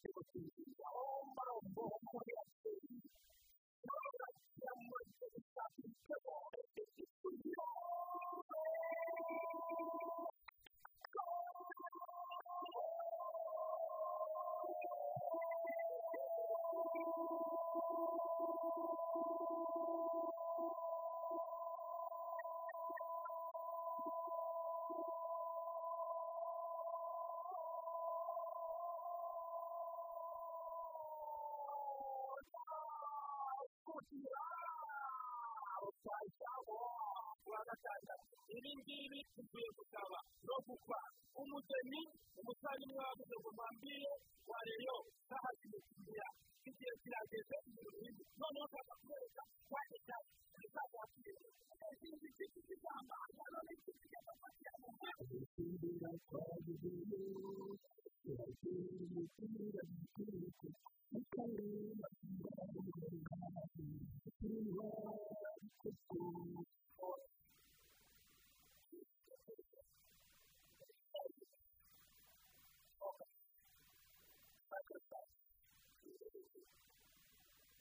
ikigo cy'ubuzima aho marembo muri asiteri nawe urashyira mu mazi cyangwa se ibi ngibi bigiye gusaba no gukwa umugeni umutari wabuze ngo mwambire wareyo ntahazi umukiriya igihe kirageze noneho ushaka kubereka kandi cyane umusaza wakiriye akenshi n'igiti cy'ishyamba none igiti cy'amafatira mu mwaka Thank you.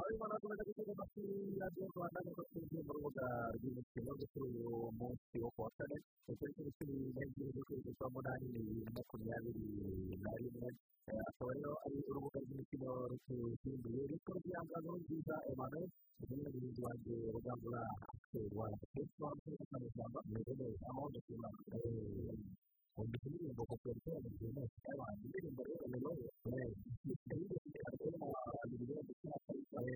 barimo barakomeza gutegurwa kuri radiyo rwanda nk'uko tubizi mu rubuga rw'imikino rwo kuri uyu munsi wo kuwa kane itariki makumyabiri n'ebyiri z'ukwa munani bibiri makumyabiri na rimwe akaba rero ari urubuga rw'imikino rutuzinduye riko rwiyambura nkurunziza emanuel kumwe n'umuyobozi wanjye rugambura wa efuperi wambaye ijambo mu rurimi aho ndashimira uduha indirimbo kuko yateranyije bose abantu indirimbo rero nayo ikaba ifite abantu bari gukora akazi kabo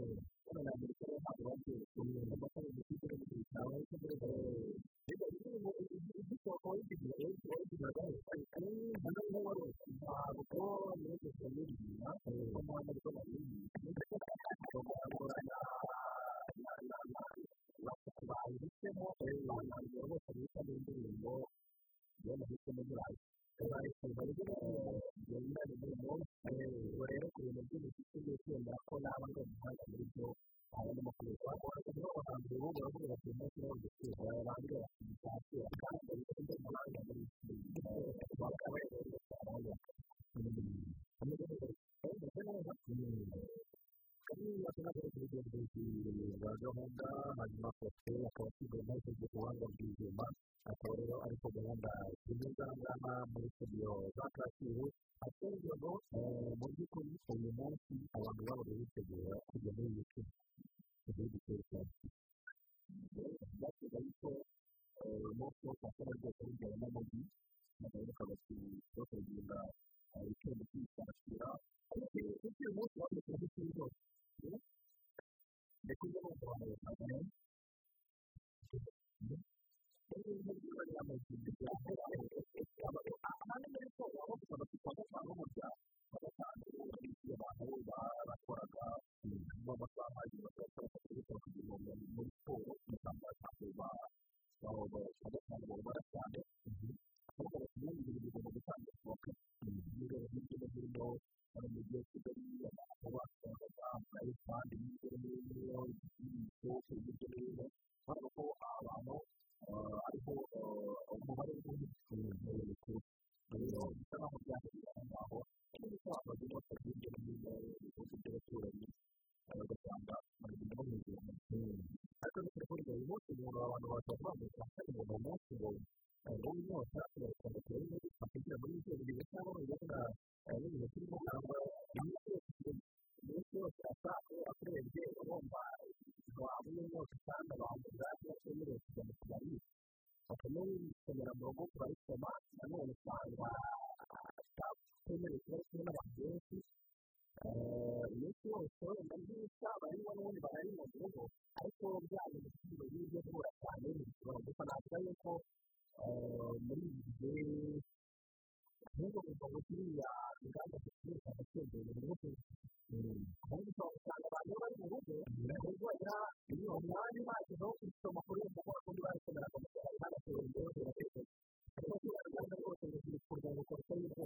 n'abantu bari gukora akazi kabo n'amatara y'umutuku n'umutuku n'umutuku rero indirimbo ifite akaba ifite abayigaragaza ari hano niho wari uri ahantu kuba wamenyesha n'ibintu kuko umuhanda ukora n'ibintu ndetse bakangurana na bantu bifitemo abantu bose bita mu ndirimbo kubona ndetse n'umurayi ubayefuza rero genda rero urebe ku bintu by'imiti n'itsinda ko nawe ari umuhanda muri byo abanyamakuru bakora kugira ngo bahambire ubu baravuga bati umunsi wo gusiga barambwira bati ntitakira kandi ubundi umuhanda muri iki bakaba rero abantu bakaba bameze bashobora kuba bari kugenzura za gahunda hanyuma foto akaba asigaye nawe kugira ubuhanga bw'ibyuma akaba rero ari ku gahunda zimeze ngana muri studio za kacyiru akenshi ngo mu by'ukuri uyu munsi abantu babaga bitegura kujya muri iyi si igihugu cy'u rwanda byasigaye ko umunsi wose akora rwose bijyanye n'amagi akaba kabasigaye bakagenda ikindi kwisakira ariko uyu munsi wari ukunze kuri rwose ndetse n'amafaranga bakaba n'ibintu by'abanyamaguru byambaye ahandi muri koga aho bafite amafaranga mu byaro bagatanga abantu bakoraga amasaha y'ijoro bakaba bakora kugira ngo muri siporo cyangwa se bagatanga barasanga ariko abakiriya b'ibintu bigomba gutanga ku bakiriya b'ibyo bagirwaho hari umujyi wa kigali bakaba bambaye kandi hirya no hino y'ibikoresho hirya no hino kubera ko abantu hariho umubare munini rero bisa naho byabereye aho ngaho cyane ko amazu yose hirya no hino mu bihugu by'abaturanyi bagasanga baragenda bamwegera mu gihugu ariko ni telefoni zawe umunsi umuntu abantu bashobora kubanza kandi umuntu umunsi wowe ubu ni wasake barakomeza kugira ngo bakigera muri ibyo bintu cyangwa mu bihugu n'ibintu bari gusoma nanone usanga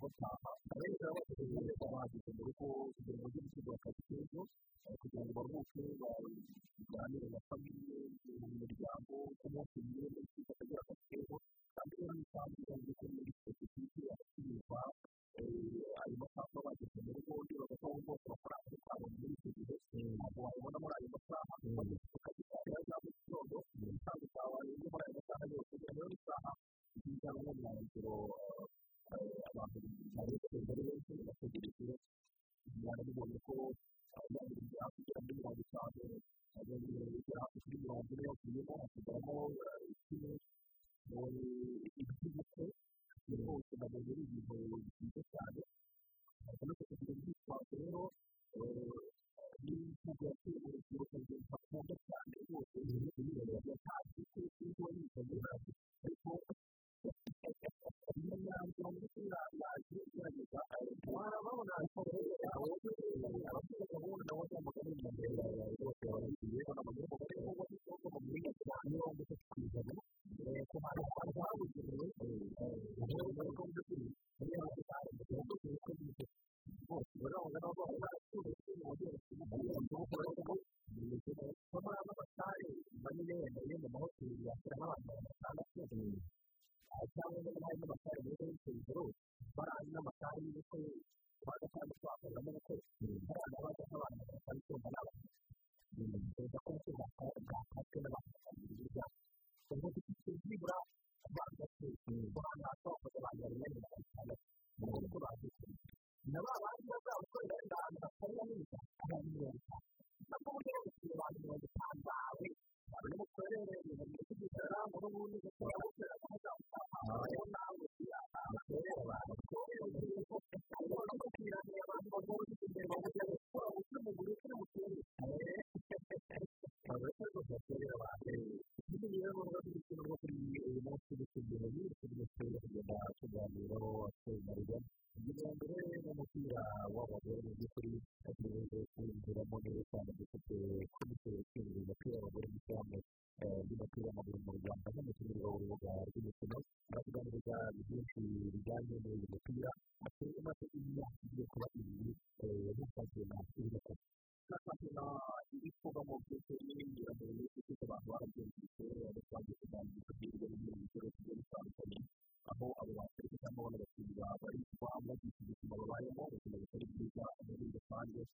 kuko abahera bategereje abahagaze mu rugo kugira ngo bajye gushyirwa ku kigo kugira ngo baruhuke baganire na famille mu muryango ku munsi mwiza w'ikigo akagira akazi keza kandi rero ni kwa muganga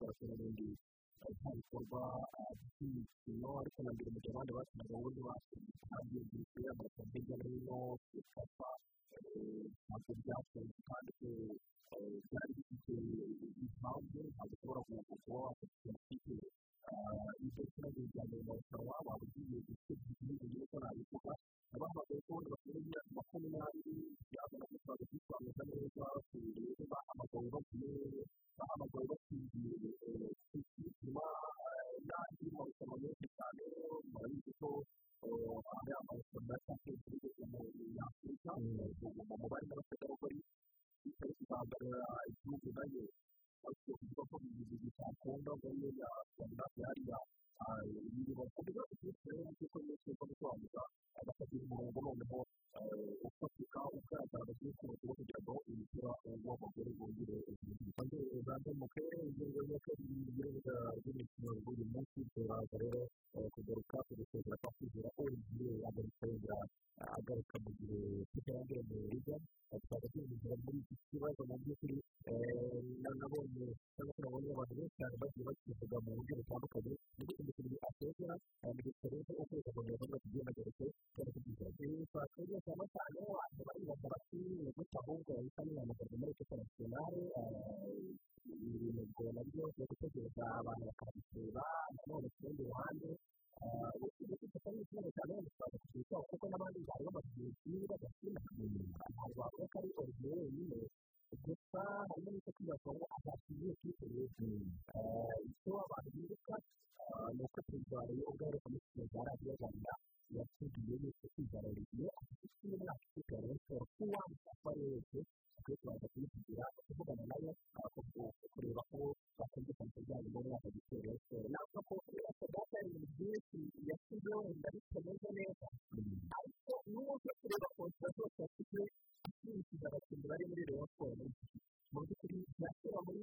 bashobora n'ibindi ibikorwa by'imisoro ariko na mbere mu gihe abandi bakeneraga uburyo batangiye imisoro y'amata hirya no hino bifasha ntabwo byakunze kandi byari bifite impamvu ntabwo ushobora kuba wakoresha ikintu ibyo kibazo bya leta bakaba babaha ubwishingizi bw'ubwishingizi ko nabikora bahamagaye ko bakeneye makumyabiri byabona gutwara kwitwaza neza bafungiye bahamagawe bafungiye bahamagawe bafungiye bituma n'andi marushanwa menshi cyane murabizi ko ari amarushanwa yasabwe muri afurika mu mubare n'abategarugori bityo bikagarura igihugu nayo ariko kuvuga ko mu gihe cyakunda ngo niyo yakunda yariya ibintu bakunda kuko rero kuko niyo tuza no kwa muganga agafata umurongo noneho ufashe ukawa ukandagaza ukuguru kugira ngo imipira w'amaguru wongere ubuvuzi uzamuke ingingo yo kwirinda rw'imikino buri munsi turaza rero kugaruka kugakorera kwa kwizera ugiye agaruka yongera agaruka mu gihe cy'iterambere mu rugo tukaba tuzinjira muri iki kibazo mu by'ukuri nabonye cyangwa se nabonye abantu benshi cyane bagiye bakivuga mu buryo butandukanye ndetse umukinnyi asezera mu gihe kirekire ukwezi kongera kugira ngo cyangwa se kugira ngo abamotari bacu baribaza bati ni gute ahubwo bahita biyamamaza muri ekwiti nasiyonari ibi bintu nabyo byo gutegereza abantu bakabiseba nanone ku rundi ruhande gusa n'ikibazo cyane gishobora kukitaho kuko n'abandi bari bamaze igihe badakina ntabwo wavuga ko ari original wenyine gusa harimo n'icyo kwibaza ngo azashyiriye kwitegereza icyo abantu bibuka ni uko perezida wa leta ubwo yaheruka muri siporo za radiyo rwanda yacibwa yuko kwigaruriye afite imyaka isigaye kubera ko uwanditse uko ari wese akwiye kubanza kuyikubwira akavugana nayo kureba ko bakumvikana ku bijyanye n'umwaka gitero siporo navuga ko kubera ko data ari byinshi yashyizeho wenda bitameze neza ariko n'ubu ujya kureba kontra zose afite akurikiza abakinnyi bari muri reyo siporo mu by'ukuri byashyira muri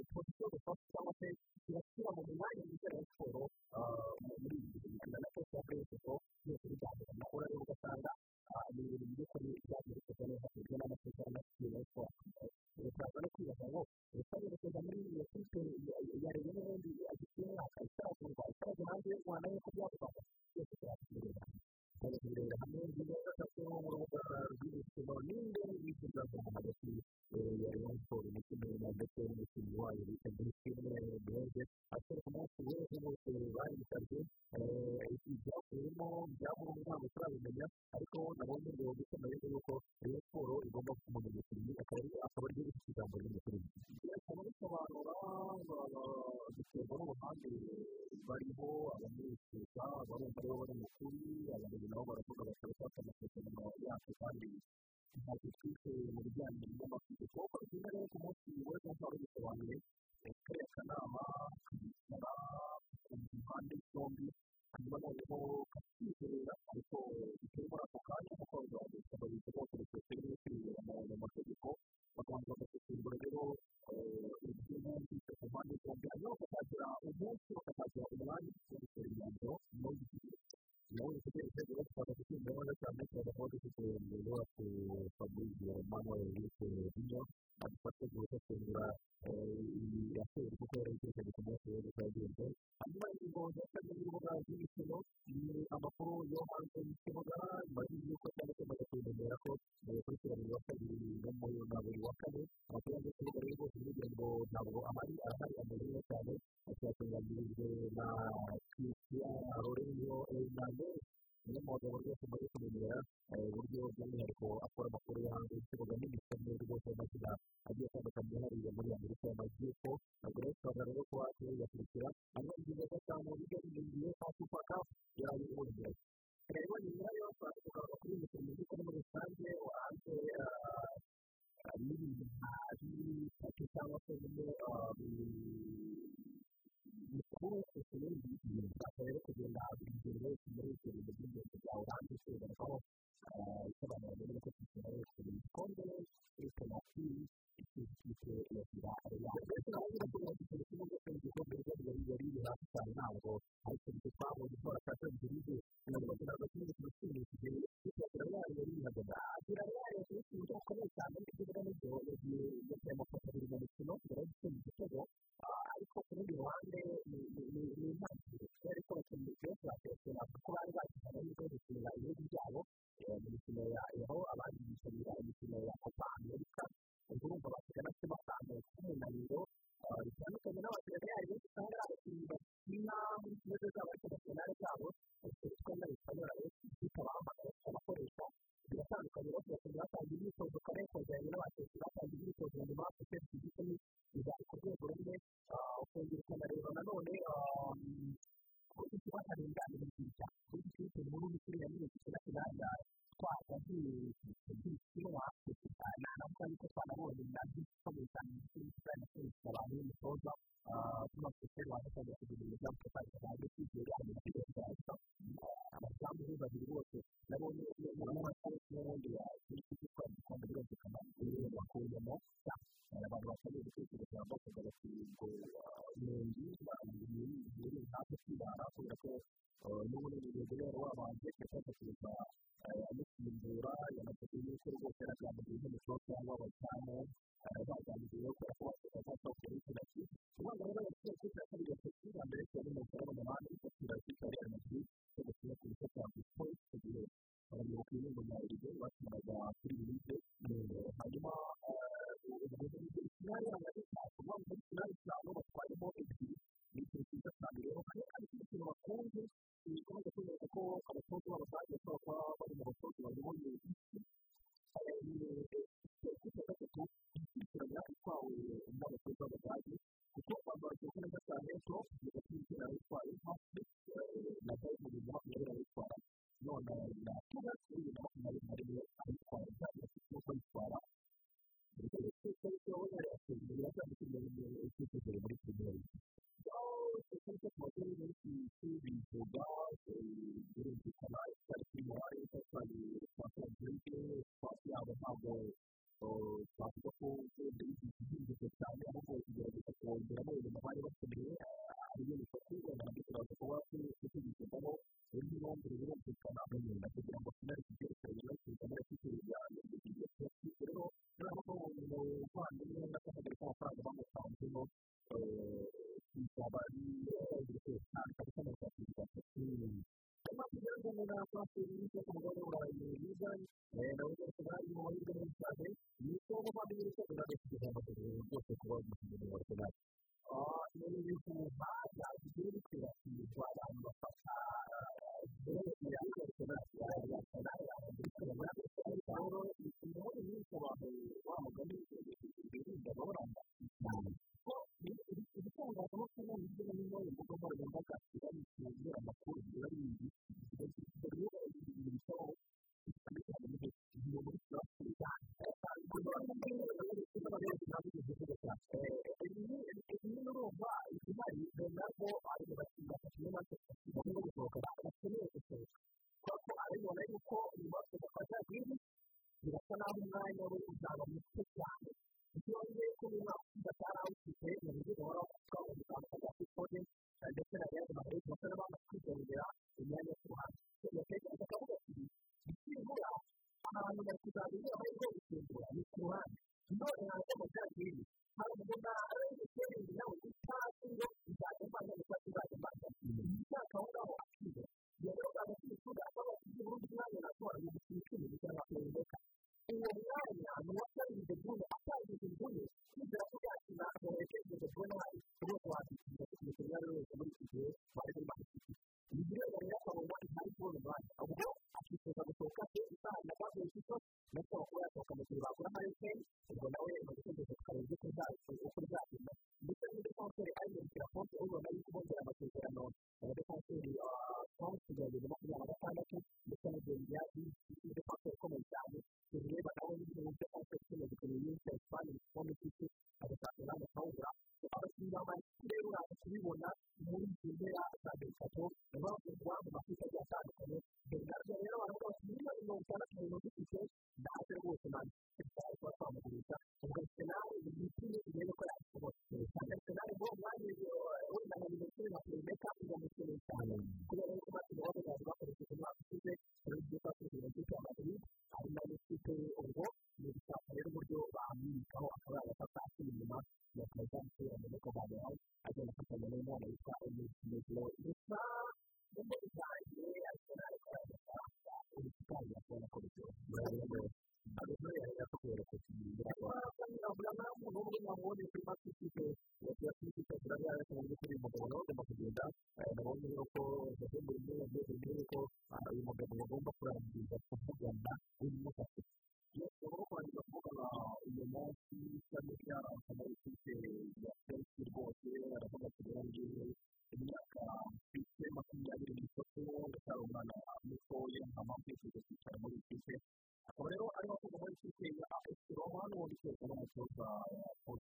utuntu tw'udupapuro cyangwa se tugashyira mu mwanya mwiza wa siporo muri iyi nzu na natwo twakoresheje ko byose biganiro nawe rero ugasanga ni ibintu by'ukuri byagerekeje neza ku buryo n'amasezerano y'amasezerano ya siporo urasaza no kwibaza ngo leta yerekeza muri iyo kipe yareba n'ubundi agifite umwaka itarakurwa itaraza hanze y'u rwanda nk'uko byavugaga byose byakigeraho hamwe nziza cyangwa umurongo w'ubuzima n'indembe kuzamuka hagati ya siporo ndetse na ndetse n'umukinnyi wayo bita bisi n'umweru meza atwereka umunsi w'ejo bose bayisabye ibyakuyemo byamuha ntabwo turabimenya ariko nabonye ngo ndetse na yuko reyani siporo igomba kumenya umukinnyi akaba ariyo ifite ijambo ry'umukinnyi akaba bisobanura biterwa n'ubuhanga bariho abamwishyuza abamwumva aribo bari mu kuri abamwishyuza nabo baravuga bati bafata amasezerano yacu kandi ntabwo twizeye mu bijyanye n'amategeko kuko bigenda rero ku munsi wari wabisobanuye kariya kanama kicara ku mpande zombi hanyuma noneho kakizera ariko bitari muri ako kanya kuko abantu babivuga bakoresheje serivisi mu mategeko bakabanza bagasimbura rero amabara y'ibitunguru adufasha gutegura raporo kuko yari itegereje ku munsi w'ejo kagenze hanyuma y'ingondo kandi n'ibibuga by'imikino ni amakuru yo hanze y'ikibuga nyuma y'uko cyangwa se amaze ko yakurikiranira wa kabiri mu buri wa kane amakuru yo rero kugira ngo ntabwo amazi ntabwo ari kuba kugira ngo ujye kugera muri kigali ikarita kubaga rero ifite ibikorwa birumvikana ikarita y'umuhanda itandukanye twasanze twasi yabo ntabwo twavuga ko ugenda yifite ibyifuzo cyane ahubwo kugira ngo tukongeramo ibintu bari bakeneye ariyo bifasha umwanya we uzaba muto cyane ko uyu mugabo bagomba kurangiza kuvugana n'umugabo iyo bagomba kurangiza kuvugana uyu munsi cyangwa se akaba ari ikipe ya pensi rwose aravuga ati rero imyaka ifite makumyabiri n'itatu ndetse hari umwana mutoya nta mpamvu yifuza kwicara muri iyi akaba rero ari kuva muri kipe ya efuperi hano wanditse ko n'umutoza paul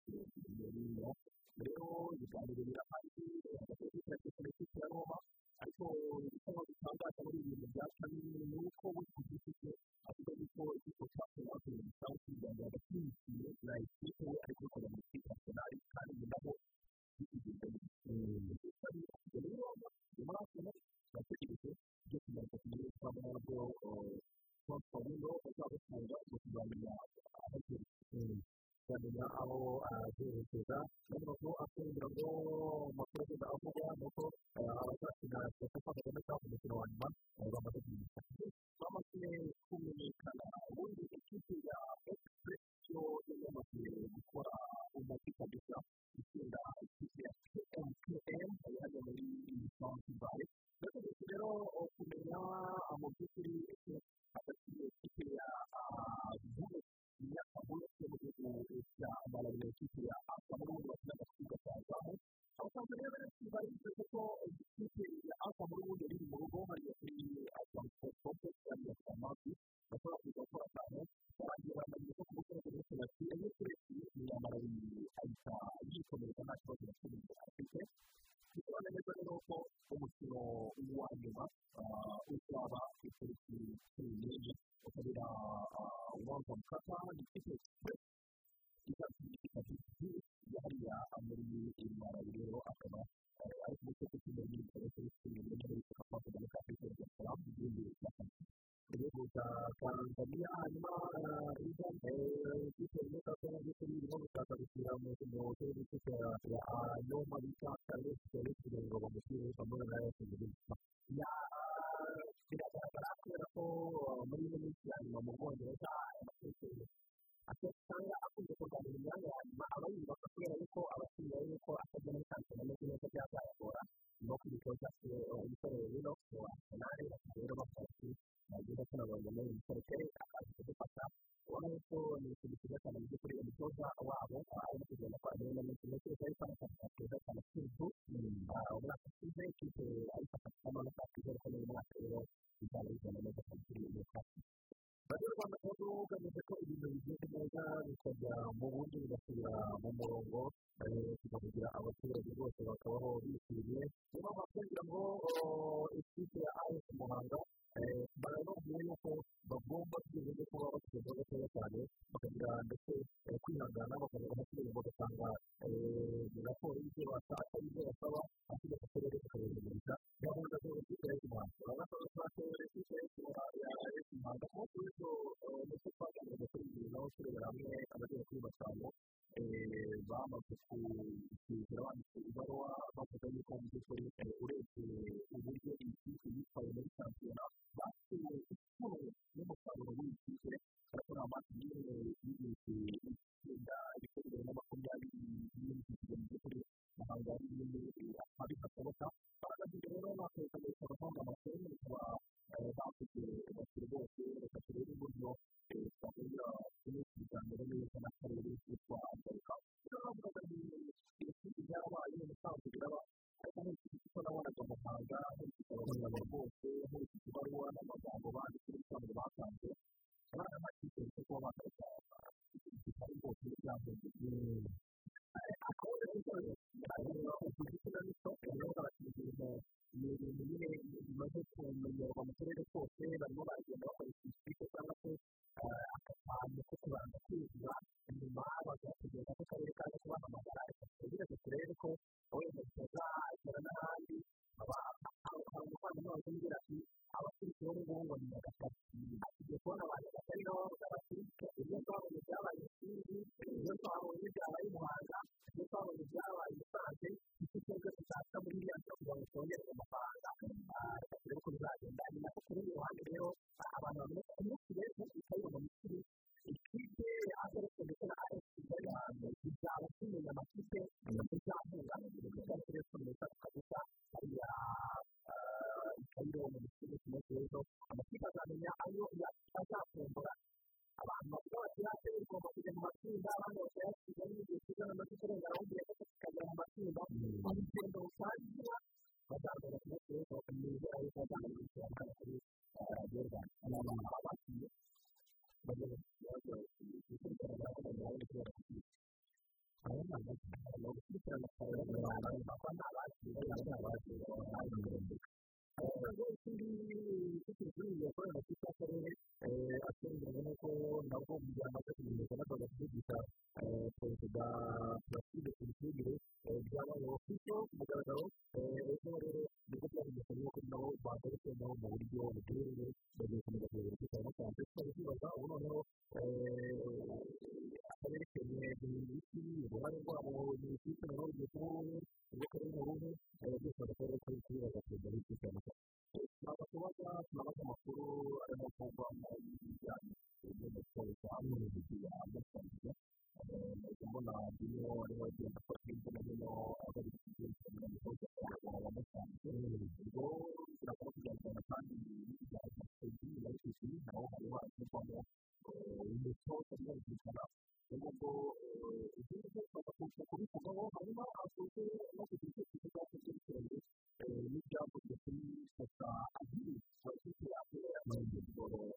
ko araguhereza cyangwa ko akunda ngo amakuru avuga ni uko abazakina kuko baboneka umukino wa nyuma bamaze kumenyekana bamaze kumenyekana ubundi ikipe ya egisipuresi yamaze gukora umuti kabisa itsinda ikipe ya kmkm yajya muri iyi kampani bare rero kumenya amakuru imyambaro yikorerwa nta kibazo na kimwe afite tanzaniya hanyuma higanjemo ibiciro byiza cyane byo kubirimo gushaka gushyira mu kinyarwanda cyangwa se ahantu mu bicaca ndetse kugira ngo bamushyire hamwe na yo kugurishwa biragaragara kubera ko muri ino minsi ya nyuma mu bwongereza ngaha bikorwa mu bundi bigasubira mu murongo kugira abaturage bose bakabaho bishimye niyo mpamvu kugira ngo ikipe ya ayesi muhanga barababwira yuko bagomba byibuze kuba bafite gatoya cyane bakagira ndetse kwihangana bakagira abaturage bagatanga raporo y'ibyo bashaka ibyo basaba hasi bagakorera bakabimenyesha gahunda z'ubucuruzi ya ayesi urabona ko bashaka ikipe ku ibaruwa bavuga yuko umukozi nabwo kugira ngo bamaze kumenyekana bagakurikira perezida amasoko amaze guteza imbere abatekereza n'ibyavuye kuri seta agirisha kugira ngo abanyamaguru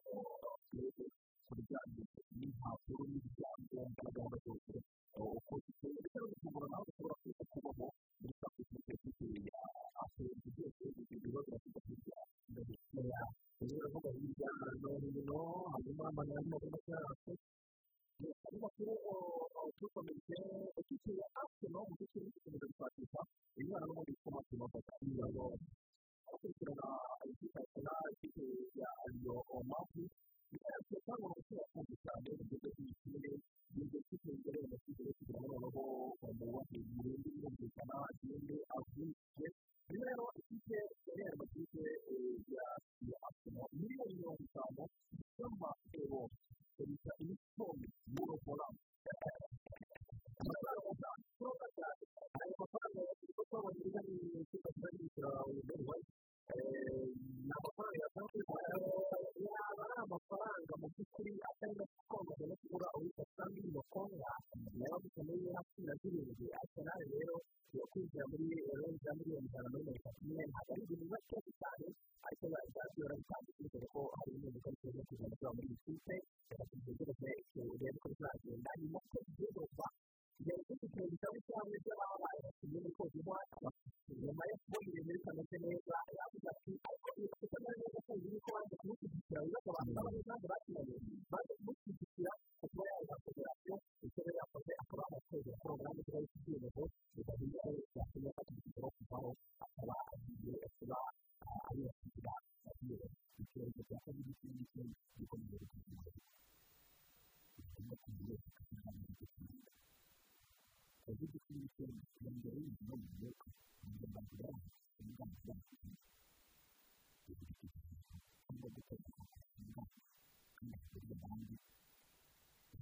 barebe ku bijyanye n'impapuro n'ibyangombwa byabo uko biteye bitari ushobora nawe ushobora kuza kubaho muri kapitalisite y'ibitera asohoka byose ibyo bibazo bafite hirya no hino rero uravuga hirya no hino hanyuma amanani abona kumenya hagati y'ibintu bake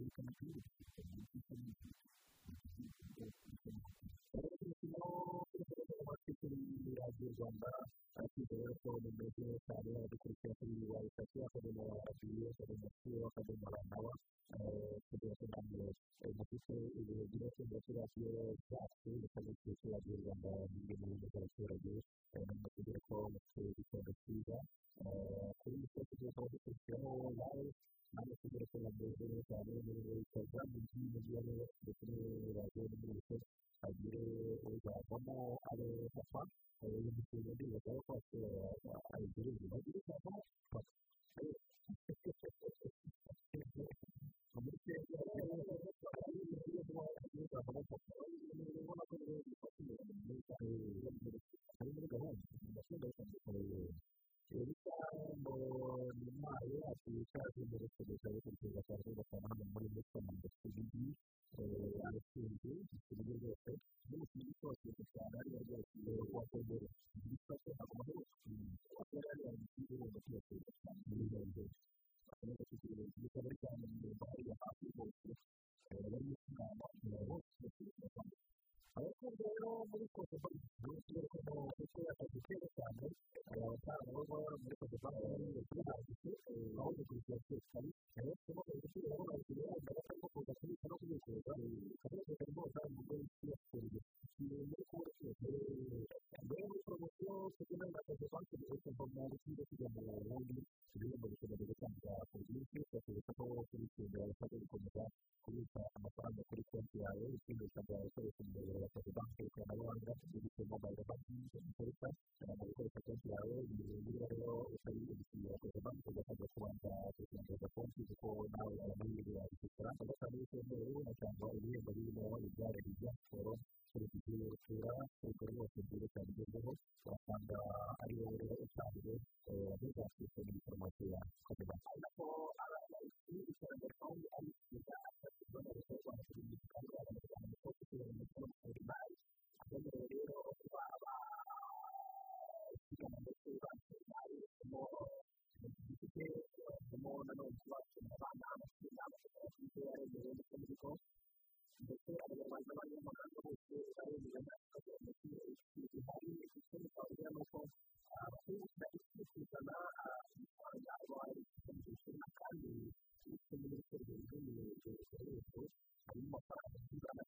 u rwanda akikorera ko bimeze cyane dukurikira kuri iyi wa bitatu akabona abiri akabona kuri akabona nawe kugira ngo ntabwo dufite ibihe byinshi ndetse radiyo byacu bikaba bifite radiyo rwanda n'ibindi bintu by'abaturage ntabwo kugira ko bafite igikondo cyiza kuri iyi foto tukaba dukurikiraho nawe baje kugurisha amavuriro cyane bikaza mu by'ibigezweho ndetse n'ibirayi n'imbuto agire uzavamo arafasha ibicuruzwa byo bakaba bakora ayigurisha agire uzavamo papa bicaye imbere ku bitaro kugira ngo baze batabane muri mituweli muri kopepa munsi yo kugira ngo ndetse yakagutera cyane abasaza baba muri kopepa baba bari kubahagije aho gukurikira kwerekana rero kuba uburyo baba bagiye bagana cyangwa kuza kubika no kubikuza kabeza rwose ari umugore wicaye ku buriri muri kubura cyose bakoresha imbere batatu banki y'ikoranabuhanga ifite mobayiro bankingi ikoreshwa abantu bakoresha konti yawe imbere y'ibirahure utari umukiriya koza banki ugasabwa kubanza gufunguza konti kuko nawe aramahirwe yabikora agatanga ibitemewe ugasanga ibihembo birimo ibyara bijya siporo serivisi y'ubukura urwo rwose byerekana ibyo hejuru harimo amafaranga y'ijana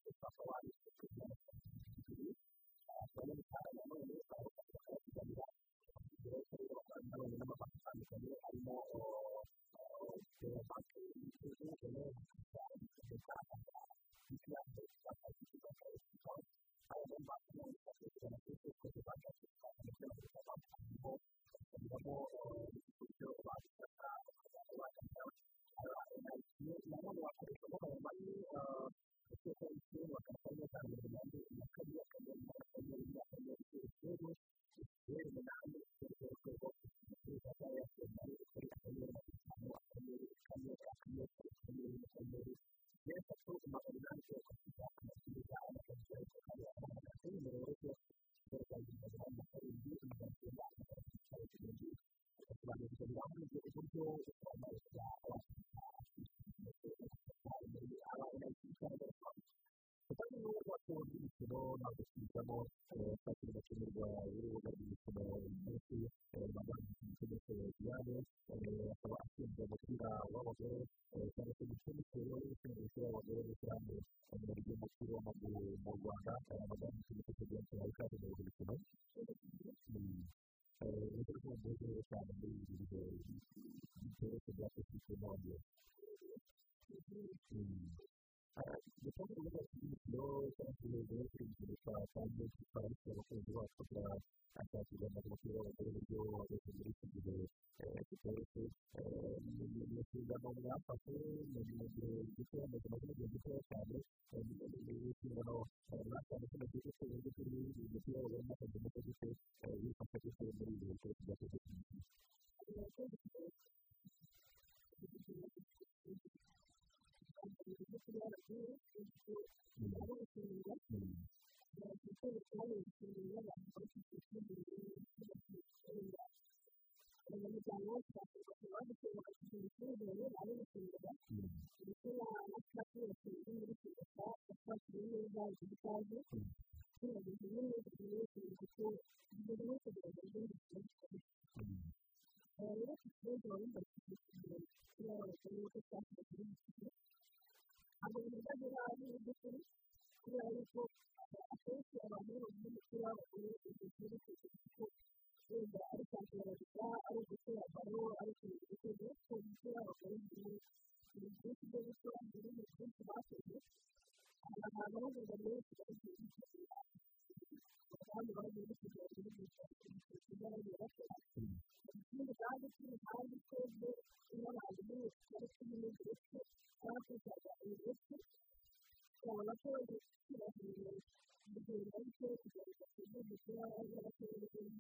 imbere rero twasuzuma uruganda rwose kugira ngo tumenye amafaranga y'abantu bafite imbere y'uko tugaragaza amafaranga y'ibintu byagenda bikaba byiza tukaganiriza birambuye uburyo twamamaza abana b'icyatsi kandi niba wakora imikino ntabwo twigamo kandi bigakenerwa urubuga rw'imikino menshi amagambo y'imikino yose yabo ushobora gukora ibyo waba ukoze uri kugira kutaretse ni byiza abantu bafashe mu gihe gito mu gihe gito cyane inshingano basanze kino gihe cyo ndetse n'ibindi bintu byose waba urimo akazi muto gito bifasha gutyo muri ibi bihe byakoze Thank you. kubera yuko abantu bambaye imipira y'abagore bicaye ku ntebe wenda ari kubaganiriza ari ugukora baro ari kubaganiriza ariko imipira y'abagore ni myiza ni byinshi byo gukora ni ibintu byinshi bakoze hari abantu bavuga ngo bari kubaganiriza abandi bagiye kubaganiriza ibara ry'abakora ikindi kandi kiri hanze twebwe n'abantu bari kumwe n'ubururu bari kubaganiriza cyangwa se bashyiraho kugenda ariko bikagaragaza ko baza bakora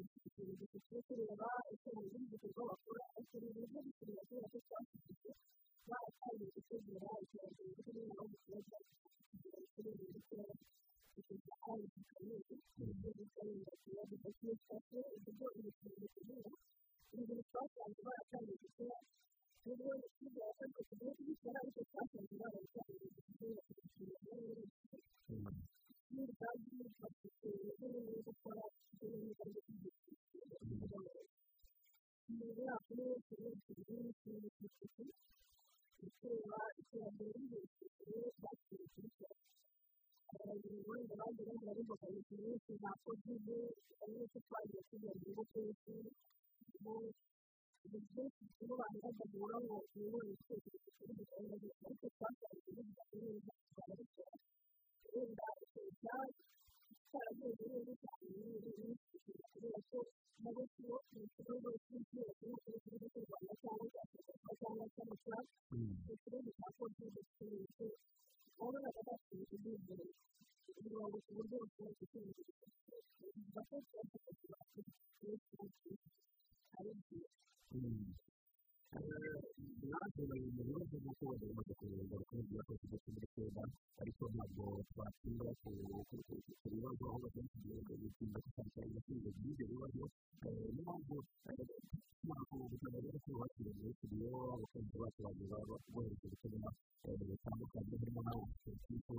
kureba icyemezo cy'igikorwa bakora ariko ni byiza gukomeza kubera ko cyafashije baratangiye gutegura iterambere ry'igihugu aho gikomeza kugira ikirere gitoya kugeza ahantu gikomeye kuburyo gikomeza kuba gidakwiye cyangwa se uburyo ibicuruzwa bikigera urugero twasanze baratangiye gukora rero urabona ko haragaragara ko hari ikibazo cyateguwe abarwayi bafite inshingano n'uruganda rwifashishwa mu buryo bwo gukora ibintu by'ubuzima imbere yacu rero turahabona ikintu cy'isuku gutera iterambere ry'ubuvuzi bakira ikigo abayobozi b'abandi bagiye bagira imbogamizi nyinshi za kovide cyane ko twagiye tugira ngo twese ndetse n'ubanza akagura ngo uyobore icyerekezo kiri bukomeze ariko twasanze kuvuga neza kikaba gikora wenda leta cyaraguye neza cyane n'indi minsi kubera ko nabo kibo ibicuruzwa by'ibicuruzwa by'ubucuruzi bw'u rwanda cyangwa cya sosiyete cyangwa cy'amakuru ibicuruzwa bya politiki by'ubucuruzi nabo bagafata kugira ngo ku buryo bukomeze gukomeza gufata ibicuruzwa bafasha ari byiza sins natwe bayobozi bavuga ko bagomba kureba abaturage bakoresheje kuziteza ariko ntabwo twakira ku bibazo aho bagiye kugenda bitinda kutakira ibisubizo by'ibyo bibazo niyo mpamvu tumaze kubona rero ko bakiriye kiriho abakozi bacu bagiye bohereza ubutumwa butandukanye harimo n'abakirisitu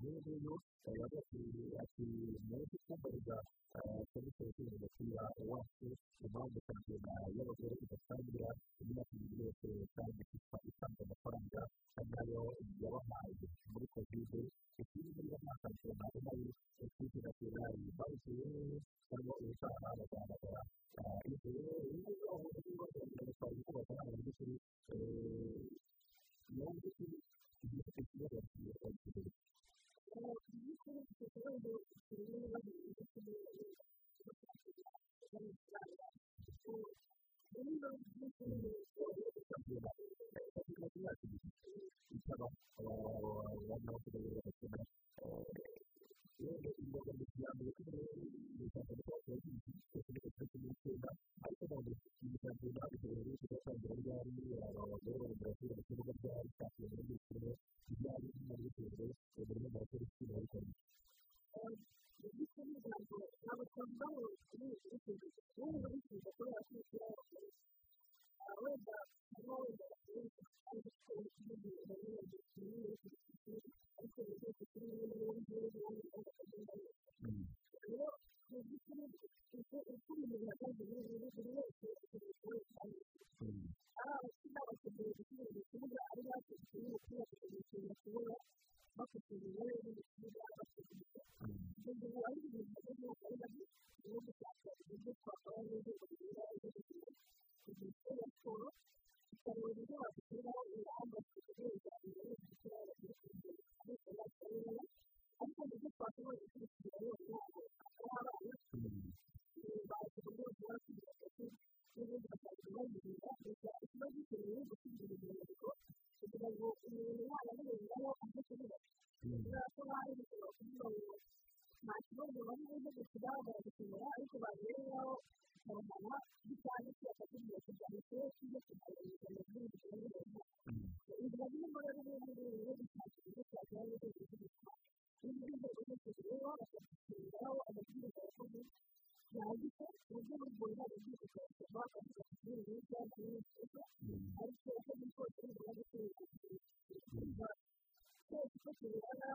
rero rero ati mwese twambariza serivisi y'ubuzima wacu impamvu ikagenda y'abagore igatangira imyaka ibiri yose kandi itanga amafaranga asa nayo yabahaye muri kovide ikindi y'umwaka w'ijana na makumyabiri na ferari banki yewe cyangwa ubutaha bagaragara imbere yewe aho bari bagaragara gutwara uko bakorana n'ikindi nawe n'ikindi igihe cyose bagiye bagiye Thank ubu ngubu ni ubwoko bw'ubuvuzi bw'amashanyarazi bwifashishwa mu myaka ibiri bisaba abantu bakoresheje amashanyarazi rero imbere mu kiganiro cy'ubururu ni ishyamba rya kigali ndetse n'ubutaka bw'icyenda ariko ntabwo bifite imisanzu yabugenewe rero ugasanga ari abantu bagore b'abanyarwanda ndetse n'ababyeyi bafite amashanyarazi ku bijyanye n'imyaka y'ubuvuzi bagenda bakora ikintu bari kumva serivisi y'ingenzi abakobwa bose bifuje ubu bifuje ko bakwishyura bakoresha abaweza kuba wenda bakoresha kandi kuko bifite ibintu bigiye bitandukanye ariko bigiye bifite n'ibindi bintu by'ibindi bakagenda rero serivisi y'ingenzi uko ibintu bihagaze buri buri wese afite ibikoresho kandi ari abakiriya bategereje gucuruza ari bategereje gucuruza kubera bafite imibereho myiza bafite umutekano mu gihe hari ibintu by'ubwoko bw'amagi biba bishaka uburyo twakora neza ubuzima bw'ubuzima kugira ngo raporo ikareba uburyo wagira ingamba ziteguza imbere y'ubuzima bw'ubuzima ariko batabona ariko uburyo twakora gukurikira abana bakaba abana bazi uburyo bashobora kugira isuku n'ubundi bakajya bayirinda gusa ikiba gikeneye gusiga urubyiruko kugira ngo umuntu wanamurenzaho ajye kubibaza kubera ko hari ibitaro kugira ngo nta kibazo bamwe bajya gushyira baragikenera ariko babirengaho barahana bitanu bakakubwira kugira ngo turebe ko ibyo kuganiriza mu gihugu cy'ubuyobozi inzira zirimo rero n'ubu ngubu rero zishaka ibyo twakora n'ibyo biri kubikora n'izindi nzego zose zireba bakazishyiriraho amabwiriza yakoze yanditse ku buryo bugoye bw'ubuzima bw'abantu bafite ibiribwa byinshi ariko uko biri kose bigomba gukorerwa ku isuku gukorera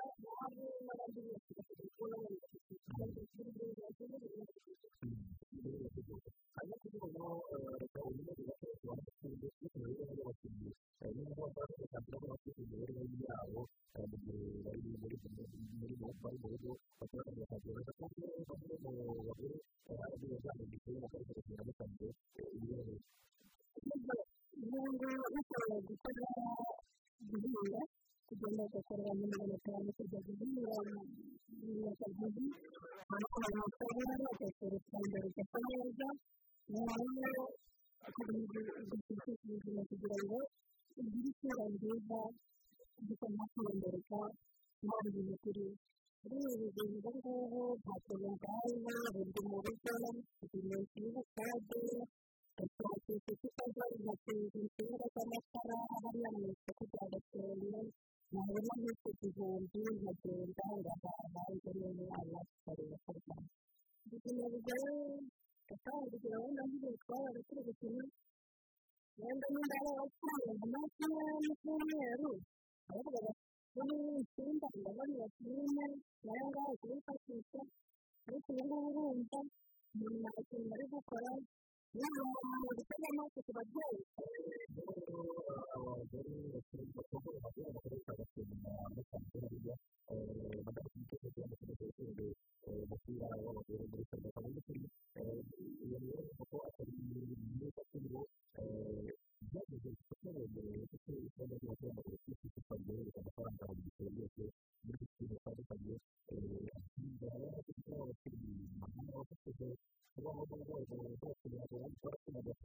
guhinga tugomba gukorera mu mirimo kugeza igihe umurongo w'akazi amakuru makuru agatera iterambere rigasa neza nyuma yo gufite ubuzima kugira ngo ugire isura nziza dukomeze kwiyongereza muri ubu buzima muri ubu ubu ngubu ntacyo bwabayeho buri mu rugo kugira ngo ubusitani butagera bakora ku isuku ahangaha hari undi mwana areba gukina bigore gatandukanye urabona nk'igihe twabara turi gukina wenda niba yaraciye amata y'umweru aravuga ati kuri ndabona bakinye nayo ngaho kubifashisha ariko ubu ngubu urumva umuntu ntakintu ari gukora niba umuntu utega amatwi ku babyeyi abagore bakoresha bakoresha agasuzuma ndetse n'ibyo bakaba bafite ikibazo cy'ubuzima umupira w'amaguru muri salo bakaba bafite iyo rero kuko atari myiza kuri bo byageze ku kibazo kuko ikibazo cy'abagomba gufata byohereza amafaranga mu gihe byose muri iki kintu batandukanye baba bafite ikibazo cy'ubuzima kuba bagomba kohereza amafaranga bashobora kuba bagomba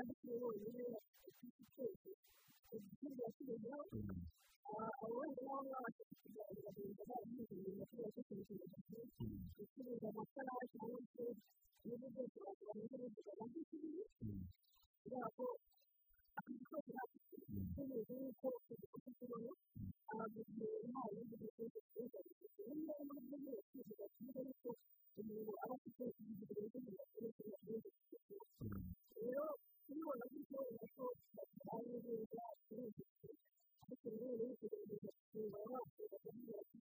ariko wenyine afite igitekerezo igitekerezo kirimo abandi nabo bafite ikiganiro bagenda bagiye ibintu byose kubicuruza byinshi gucuruza amatara cyangwa se ibintu byose bakora n'ibindi bamubwiriye kubera ko akazi kose gafite ikibazo y'uko udukoze tubona abaguzi impano y'udukoze twiza bifite niyo mpamvu nyine twifuza cyiza yuko umuntu aba afite ibintu bimeze neza kuko rero kubibona gutyo ubona ko ari ibintu byacu ariko nanone bitegereza kuza wacu bakakubwira ko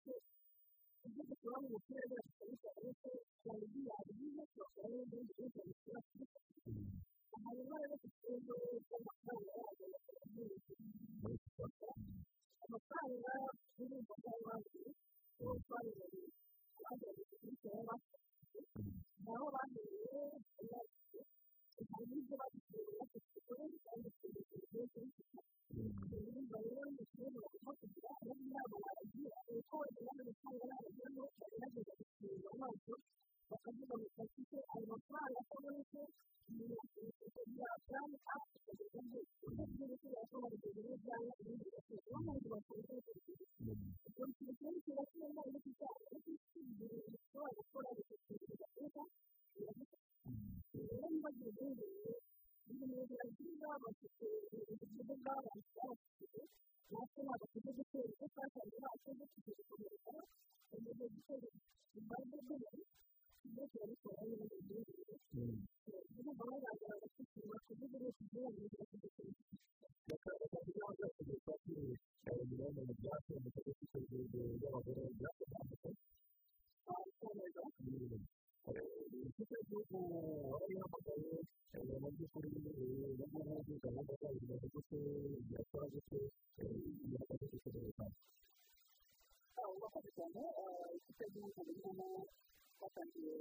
ibyo dukora mu mupira byacu cyane ariko cyane byari byiza tugakora n'ibindi byinshi bikora hanyuma rero tukubwira ko amafaranga yajya mu kazi bababikora nacyo ntabwo tujya gutera ibyo twatanze bacu dutigeze kugereka tumaze gutera imbaraga z'umubiri ibyo turabikora n'ibindi byinshi urumva babanza bagasukura kuvuga ngo tugirane n'ibyo bakaba bagaragaza ko bafite imisatsi bayinyuranye mu byatsi mu gihe cy'isuzumiro ry'abagororwa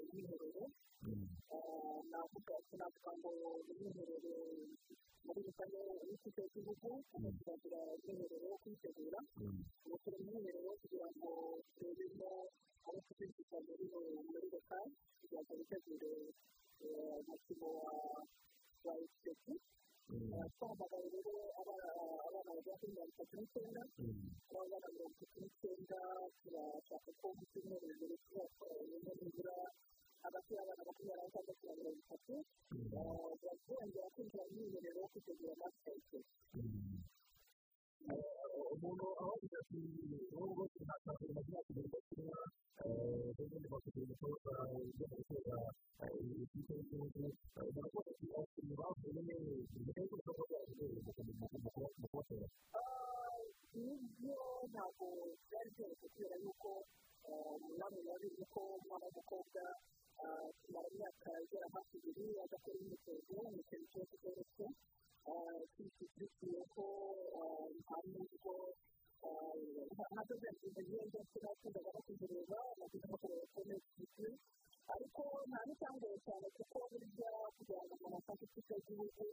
ubwiherero navuga navuga ngo ubwiherero muri rusange n'ikigo cy'igihugu kuko kiragira ubwiherero wo kwitegura gukora ubwiherero kugira ngo turebemo aho tuzishyuza muri leta kugira ngo bitegure umukino wa esipeku twamagana rero abana bagera kuri mirongo itatu n'icyenda abana mirongo itatu n'icyenda turashaka ko mu cyumweru mbere tuzakora nibura abakiri abana makumyabiri na batandatu na mirongo itatu bakongera kwinjira mu mwiherero wo kwitegura amasita y'isuku umuntu aho ati nubwo tunatangira amazina kugira ngo tunywa n'ubundi bakubwira umutoza ujya mu gutoza ikipe y'igihugu barakunda kugira ngo bavuye neza mbere y'uko ushobora kuba wabigerereza mu kubakora ibyo ntabwo byari byoroshye kubera yuko murabona bizi ko umwana w'umukobwa kumara imyaka igera hafi ibiri adakora imyitozo ni ikintu kibazo cyoroshye twiteze ko nubwo ntabwo byagenda neza turakundaga no kuzireba nakuze no kureba ko neza ariko nta n'icyambuye cyane kuko burya kugira ngo umuntu afate ikipe y'igihugu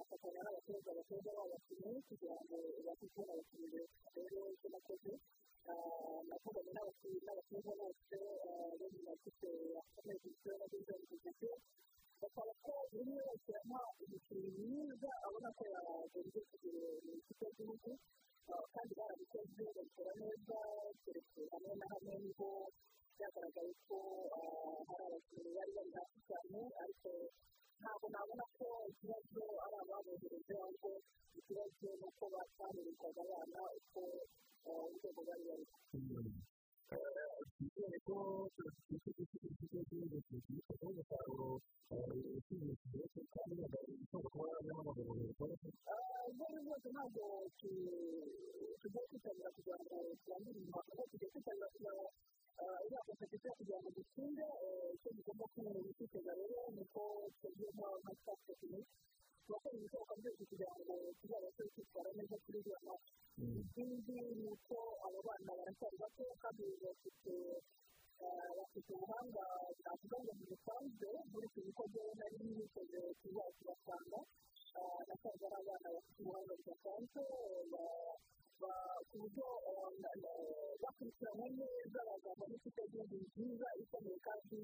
afatanya n'abatoza abatoza b'abakinnyi kugira ngo babashe kubona abakinnyi beza rero ibyo nakoze navuganye n'abakiriya bose bari bafite abakomeje ibyo bageze mu gihe bakaba ko buri wese yamuha umukinnyi mwiza abona ko yagombye kugira mu ikipe y'igihugu kandi barabikoze babikora neza keretse hamwe na hamwe niho byagaragaye ko hari abakinnyi bari bari hasi cyane ariko ntabwo nabona ko ikibazo ari ababohereza ahubwo ikibazo ni uko batahererwaga abana uko urwego bari bariho kubera ko ikigo cy'igihugu cy'igihugu gifite umusaruro ushimishije kandi ushobora kuba wajyamo amagororero ubwo bwose ntabwo tujya kwitabira kugira ngo turangire inyuma kuko tujya kwitabira kugira ngo izafasha kugira ngo dusinde icyo tugomba kwitega rero ni uko twagiyemo amatara tekinike turakora ibishoboka byose kugira ngo tuzabashe kwitwara neza kuri iriya mata ikindi ni uko abo bana baracyari bato kandi bafite bafite ubuhanga bwavuga ngo ntibusanzwe nkurikije uko byari nari niteze tuzaba tubasanga baracyari ari abana bafite ubuhanga budasanzwe ku buryo bakurikirana neza bakazana ifite nziza ikomeye kandi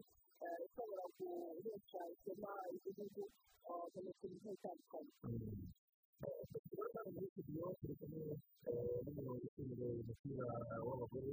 ishobora guhesha ishema igihugu mu mikino igiye itandukanye n'umuyobozi ushinzwe umupira w'abagore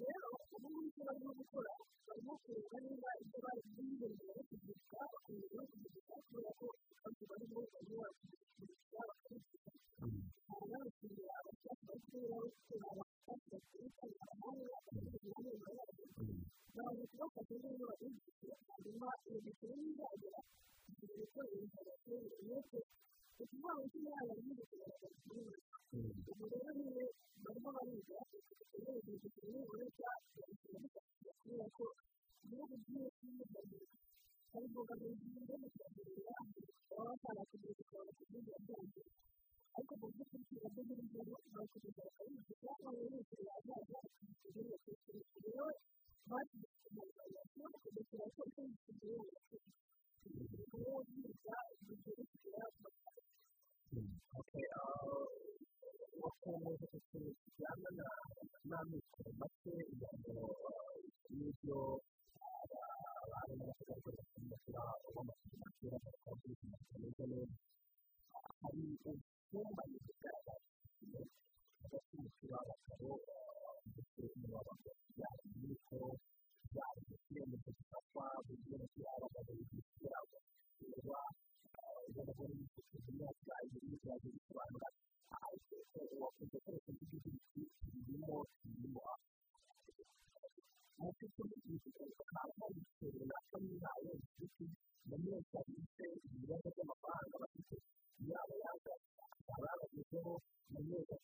rero ubu ngubu barimo gukora barimo kureba niba ibyo bazi bibereye kugurishwa bakongera bakugurishwa kubera ko bamwe barimo barimo bakugurishwa bakabikora aha ngaha bakubwira abashaka bakubwira bakubwira abashaka bakubwira abahanga bakubwira abana babo baraza kubafasha niba babigize hanyuma iyo gikorwa izagera igihe ibikoresho bakubwira kuvuga ngo niba yarabivuze ubu rero niyo barimo bariga uburebure bw'umugore cyangwa se kubera ko ibihugu byinshi by'umugabo hari imbogamizi zo gusagarira baba batarakomeza ukabona kubyumva byabyo ariko mu by'ukuri byo muri byo barakomeza bakabivuga cyangwa bihutira azaza akabikora iyo bakwishyura rero bashyize ku mugaragaro kugira ngo bakore ibyo bakwishyura uwo yiga ibintu bigira wakunze kujyana n'amikoro make kugira ngo n'ibyo abantu bashobora kugira ugomba kugira amafaranga ameze neza hari icyumba kigaragaza hagati y'umupira w'amaguru ndetse n'uw'amaguru yaba imikoro byabo ibyemezo bifatwa buri wese yaba abagabo yabo bireba abagore bifashishije imyaka yayo iri kuzajya bisobanura ariko wakunze gukoresha n'ibindi bintu birimo ibirimo amacupa y'ibikoresho kandi hari igitebo nacyo n'inama y'igiti na mwese abitse ibibazo by'amafaranga bafite yaba yaza akaba yabagezeho na mwese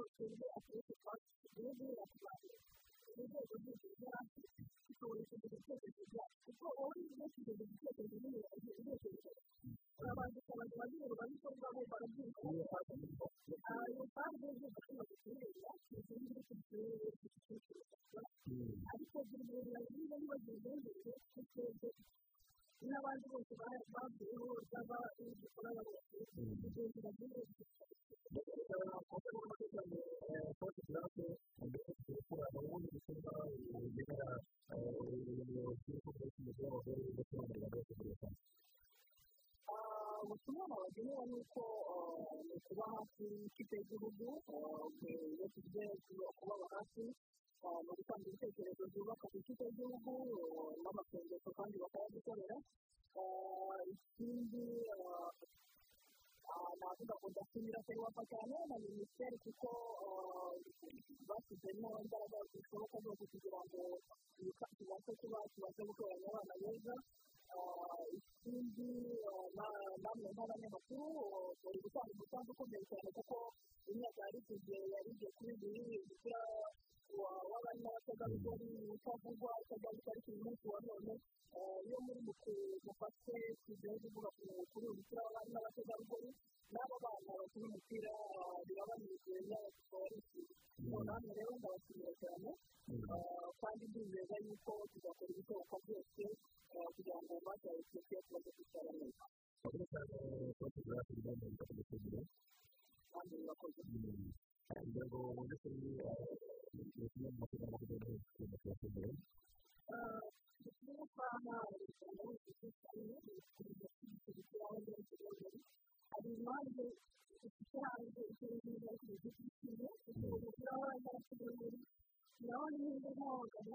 bacuruza ibicuruzwa bigiye bitandukanye mu rwego rwo kugura ukoresheje ibitekerezo byawe kuko wowe ujya kugeza ibitekerezo bimwe ujya ubitekerezo urabandika abantu bagiye babikorwa bo barabyumva ahantu kandi ujya ushobora gucuruza ibintu byinshi bigiye bitandukanye ariko byumvira niba niba byumvise kuko n'abandi bose babwiyeho baba bari gukora bose ibyo biba byiza kuba hafi y'ikipe y'igihugu iyo tugiye kubaba hafi mu gutanga ibitekerezo byubaka ikipe y'igihugu n'amasengesho kandi bakayadukorera ikindi navuga ngo ndashimira ferwafa cyane na minisiteri kuko bashyizemo imbaraga zishoboka zose kugira ngo ibikapu bibashe kuba kibashe gukorana abana beza ikindi namwe nk'abanyamakuru bari gutanga umusanzu ukomeye cyane kuko imyaka yari igihe yari igiye kuri bibiri umupira w'abari n'abategarugori utavugwa utagarutse ariko uyu munsi wa none iyo muri mufashe tugenda ivuga ku umupira w'abari n'abategarugori n'aba bana bakina umupira birabanezeza n'abafite barishimye noneho rero ndabashimira cyane kandi ndizeza yuko tugakora ibishoboka byose umwaka wa bibiri na makumyabiri na kane cyane cyane bakoze hakurya mu nzu y'abakozi kandi bakoze kugira ngo babone ko bimwe mu mafoto makumyabiri na kane mu mafoto y'abakozi mu kwaha hari ikintu cyane cyane hari impamvu ifite hanze ikirere cyiza cyane gifite ikintu kugira ngo urabe ko ari urabona neza nk'abagabo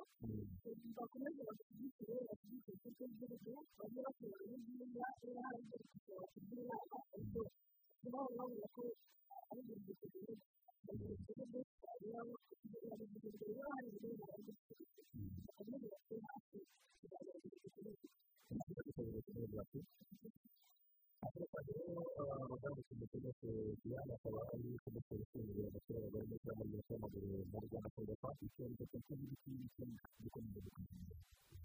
bakomeze bashyigikire bashyigikire ikigo cy'igihugu bajye bakora n'ibyiza niba hari ibyo kugira bakugire inama ariko urabona bavuga ko ari ibintu bikomeye bagira ikibazo cyangwa bakubwira ibikorwa niba hari ibintu barabikora bakomeze bakore hafi kugira ngo bagire ibikorwa kandi ikintu cyose kiyana akaba ari kudukora ikintu abasore abagore ndetse n'abayobozi b'amaguru mu rwanda akunda kwakira ndetse n'ibiti n'ikindi gikomeye gukunda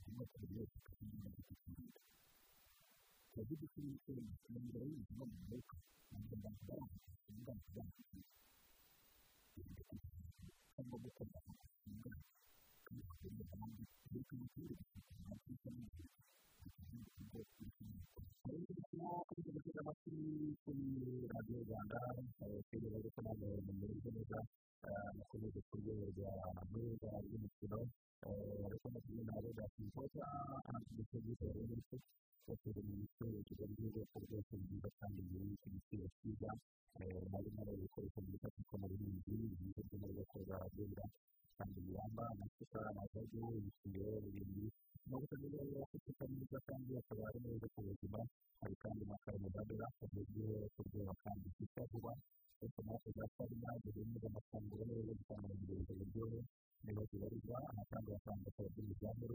kirimo kuburyo tuzi gusubika imibare y'ubuzima mu gihugu ntabwo ndakubaranga ndakubaranga cyangwa gukora amafaranga kandi kugira ngo abantu bite ku miturire amatwi kuri radiyo rwanda abaturage bari kunaga bameze neza bakomeje ku rwego rwa meza rw'imikino ariko amatwi ntabwo byakwifata amatwi y'igihugu yabonetse bakora mu bicuruzwa by'ubwoko bwose bwiza kandi bwinshi ibiciro byiza barimo barabikora kuko bita ku kamaro b'inzu byiza byo mu bwoko bwa radiyo kandi yambara amacupa amadobo ibiciro birindwi amavuta meza rero afite isuka neza kandi akaba ari meza ku buzima hari kandi na karbohayidara ku buryo kuryoha kandi byiza vuba ariko natwe turasabwa guhinga amafaranga neza dutanganya ibintu bigoye niba tubarizwa amafaranga batanga abaturage ubwabo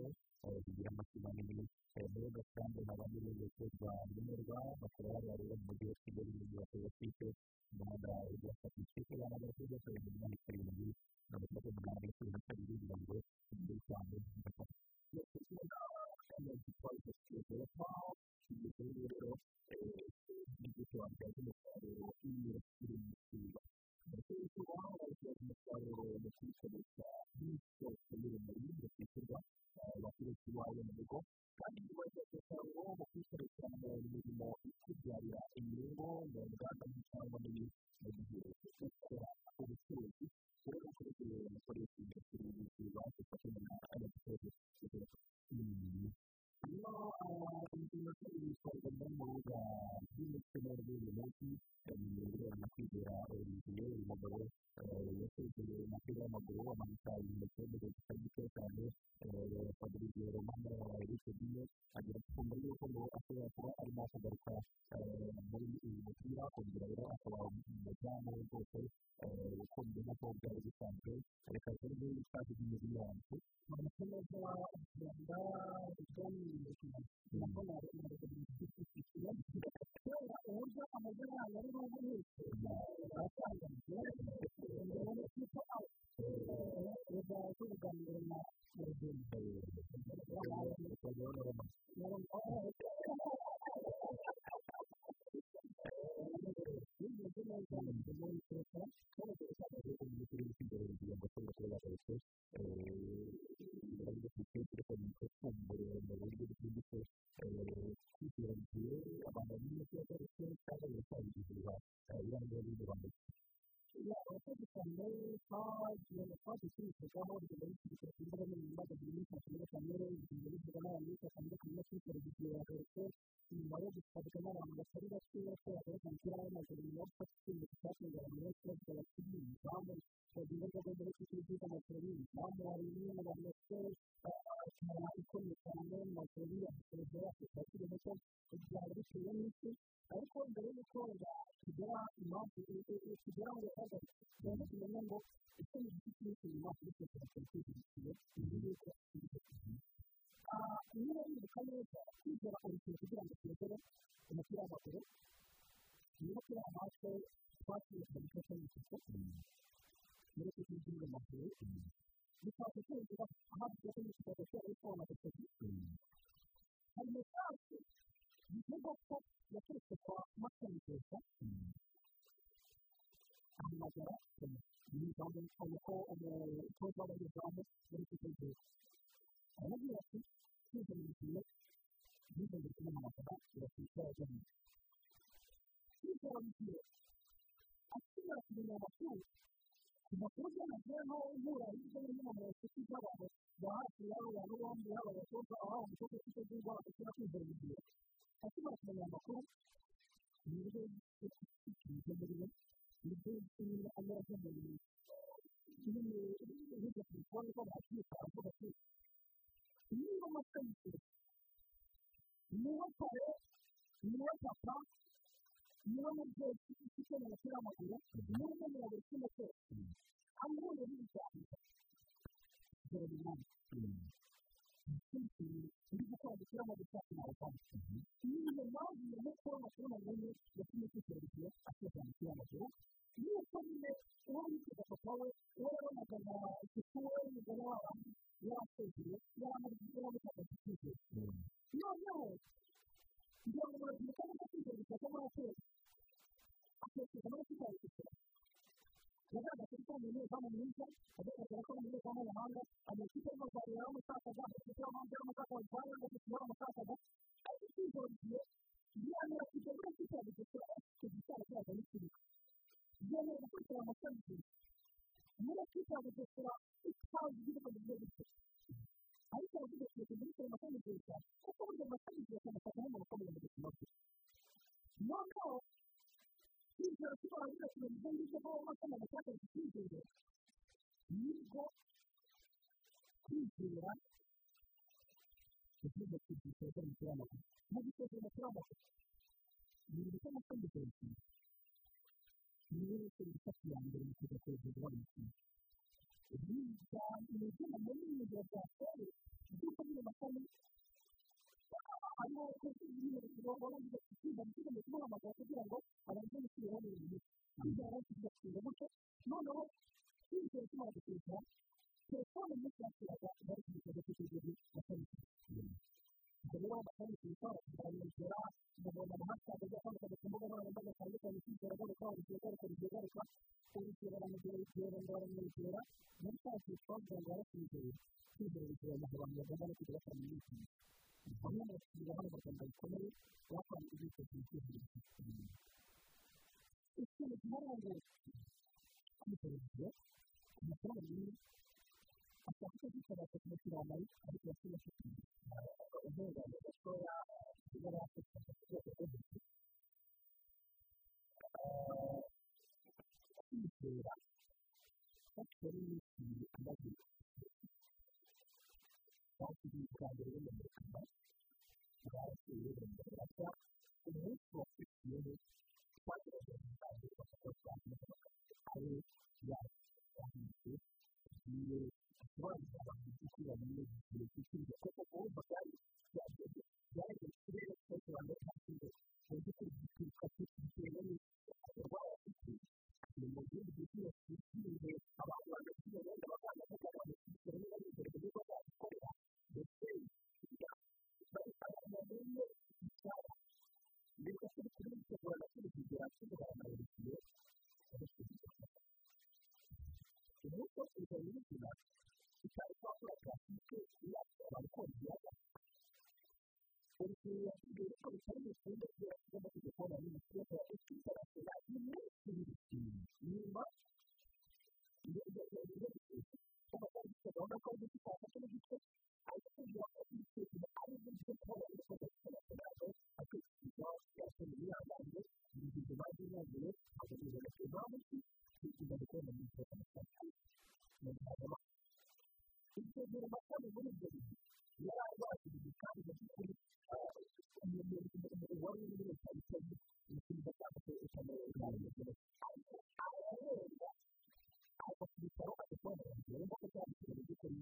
aho kugira amasima nini hejuru gasanzwe haba n'ibindi nkenerwa bakaba barwarira mu mujyi kigali mu mujyi wa umuhanda ujya ku isoko y'abana bato bato bari mu mwaka karindwi na makumyabiri n'umunani cumi na kabiri kugira ngo ugire icyangombwa ibi rero ni ibyo wabyaza umusaruro w'iyo kirimbukiba ndetse n'icyo waba wabyaza umusaruro mu kuyikoresha byose y'urumuri bakwishyurwa abaturage iwawe mu rugo kandi niba wabyaza umusaruro mu kuyikoresha mu mirimo ikubyarira inyungu mu nganda cyangwa mu gihe cyo gukora ubucuruzi rero ukoresheje ibyo bikoresho byose bibasha gufasha umuntu abaturage kugura Iyo abakinnyi bari gusohoka mu bibuga by'imikino buri munsi bemererwa kwigera urugero umugabo yasezerewe umupira w'amaguru amanika ibimenyetso mu kitari gito fabrice romano eric dine agira kumva yuko ngo ashobora kuba arimo kugaruka muri uyu mupira kongera rero akaba umudamu rwose ukunzwe na paul bwari busanzwe reka turebe icyaha cy'imizi yacu amakuru yo kuba u kubera uburyo amadorari ari buze wese aratanga imbere y'uko ruganirira na serivisi y'ubuvuzi bita funguro mu buryo bw'imbuto kugira ngo abantu bamenye ko bataretse cyangwa bakangirira ibirango by'ububanyi abakozi cyane baba bagiye kwifashishaho nyuma y'ikigo cy'imbuga nkoranyambaga by'imyitozo y'akamere igihe bivuga n'abantu batandukanye bakikorera igihe bagarutse nyuma yo gushakisha n'abantu batari bake bashobora kuba bakangirira bamaze nyuma yo gufata icyemezo cyatunganywa n'abaturage cyane ko umutoza w'abanyezamu ari kutegereza arababwira ati twize mu mikino twize mu mikino amatora tugatwika yagenwe twize mu mikino akimara kumenya amakuru kuva ku buryo nagiyeho nkura hirya kuko bakwita abakozi niba umukozi niba kare niba papa niba mubyeyi ufite icyo umupira w'amaguru niba ukeneye buri kimwe cyose amuhuye n'ibiganza dore umunani uri gukora umupira w'amaguru cyangwa umupira w'amaguru niba nawe umuntu ukora umupira w'amaguru ndetse n'icyo cyorezo akora umupira w'amaguru iyo ukoze uba witeze kokowe uba wamagana isukuwe n'umugore wawe yakoze yamagana yamagana isukuwe noneho kugira ngo ubuzima bwo mu mutwe butagwa muri akeza atekereza no kutayisukura yagaragaza ko ari umunyezamu mwiza agaragara ko ari umunyezamu w'umuhanga amakipe arimo kuganira n'umusaza amakipe y'umuhanga y'umusaza wajyanye no gusura umusaza ariko icyizere gihe yamira ku isoko bya bugesera ikawa igihugu bigiye gukira ariko abategetsi bategereje ko bakamugurira kuko burya bakamugurira cyane cyane hano bakamugurira mu buzima bwe noneho kwizera kuko baravuga ati ngo ngibyo ko waba wasanga agatakaje icyizere nibwo kwizera igihugu cy'igihugu cya mukuru w'amaguru mu gisozi mukuru w'amaguru ni ibintu by'amasambu bya mukuru ni ibintu by'amasambu ya mbere mu kujya kwegera abantu imitungo muri iyi nzu ya kwasiteri kuko niba kandi hariho abakozi b'umuriro barangije kugenda bakeneye kubahamagara kugira ngo abanze gusubira mu nzu kugira ngo gutyo noneho kwinjira ushobora gukurikira telefone nyinshi bakiraga bari kugenda bategereje bakamenya kuba kandi ku isoko bakanishyura kugabanya amahanga ajya kwamamaza ku mbuga nkoranyambaga zitandukanye kwishyura agaruka urugero agaruka urugero agaruka urugero baramugera urugero baramwegera muri cyashishwa kugira ngo barasuzure kwizera urugero mu bantu bagomba no kujya bakora mu myitozo ni hamwe mu bashinzwe hano mu rwanda bikomeye bapanze imyitozo yifuza ikindi kigaragara kwizera urugero amafaranga menshi ashaka gukora kugushyirana ariko yasubije uburenganzira ko yasigaye yakwifashisha ku rwego rwo hejuru kwizera batari igihe amaze bakiriye bwa mbere bamenyekana barakiriye bamenyekana umunsi wakurikiyeho twagerageje kuganira bakaba bagira ari yacu yahinduye abanza bakishyura muri buri kicukiro kuko ubu bagari byagiye byari mu kirere cyose bambaye kacyiru uburyo bwo gutwika kicukiro bakaba bayafitiye ni mu gihugu cyose cyishyuriwe abantu bagakira benda bagana kugana bakishyura niba ari imbere kuko bazabikorera ndetse bari abantu bamwe icyara ndetse kuri kuri iki rwanda kuri iki gihe hashobora kugaragara igihe ubu kose bikaba bizina cyane ko bakora akazi k'ubucuruzi bakora kongerera urugero rw'ibyo bikoresho by'imitungo kubera ko ugomba kujya kubona imitungo ya ekwiti iminsi ibiri inyuma ibyo ngibyo biba bifite kuba byanditse gahunda ko ari gutwara n'igitwe ariko kugira ngo ibitekerezo ari byo byo kubona ibikorwa by'amafaranga akwishyurwa yasohoye yambaye ibigizi babyinangiye akageza ku mpamvu ze kwishyurwa gukora mu gihe cy'amafaranga itegura amata muri ibyo bintu yari arwajije kandi gafite umuntu wari uri muri leta yiteze ibisubizo cyangwa se ukamenya ibintu ariko ararengwa ajya ku bitaro agakorera rero ko cyanditse mu by'ukuri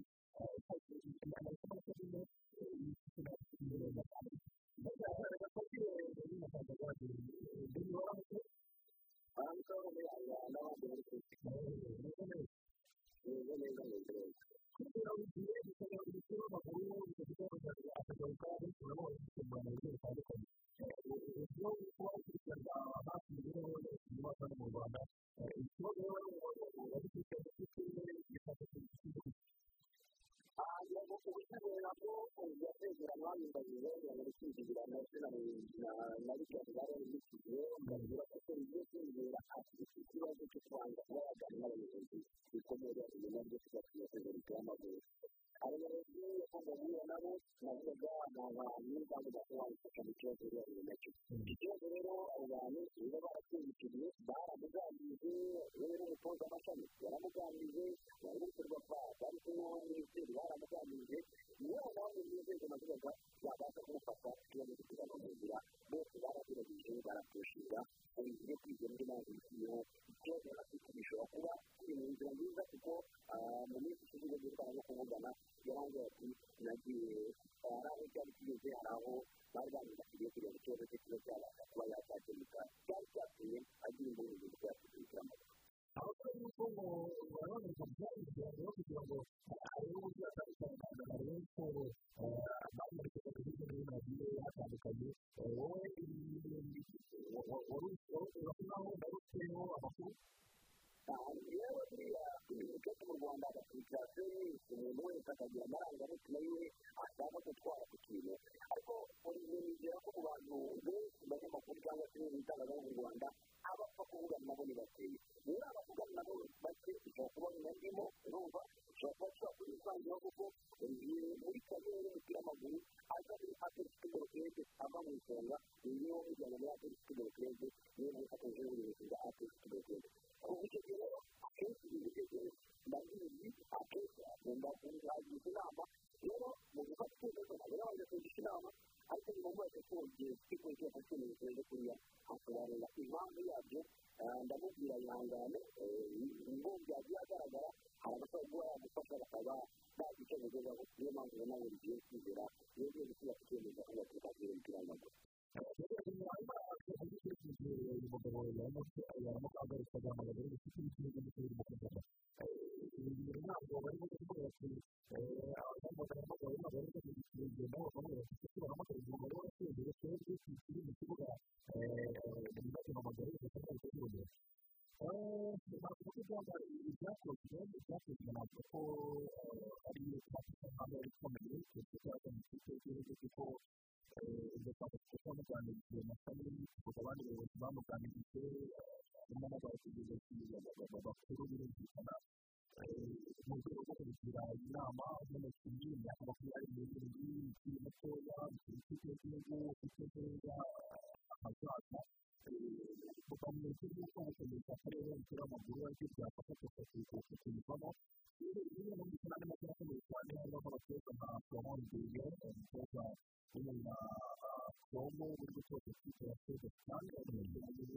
inama ikora ko bino ifite ibirenga cyane biragaragara ko by'irenga nyine kandi rwajije ibirenga ahantu usanga hari abantu bari kubikora neza neza neza neza kubera ugiye gusaba ndetse n'abagabo bafite kugaragaza akagaruka ariko nabo bafite intungamubiri zitandukanye ibyo kuba abantu baza kuba bafite ikibazo biba bimeze twakoze twakoze ntabwo ko ari iyo twakoze ntabwo ari ikomeye kuko twazanye ikipe y'igihugu kuko izo twakoze kuko na kane kuko abandi bayobozi bamuganirije harimo n'abayobozi bakuru birumvikana mu rwego rwo kugira inama z'umukinnyi yakaba kuba ari mu gihugu ikiri mutoya ikipe y'igihugu neza cyangwa wakomereza akarere w'umupira w'amaguru ariko cyapa kakaguha kukinyurwamo bimwe mu bintu kandi nabyo akomeye cyane harimo abakobwa nka poromondiye umukobwa w'umunya uri gutoza ikipe ya feza cyane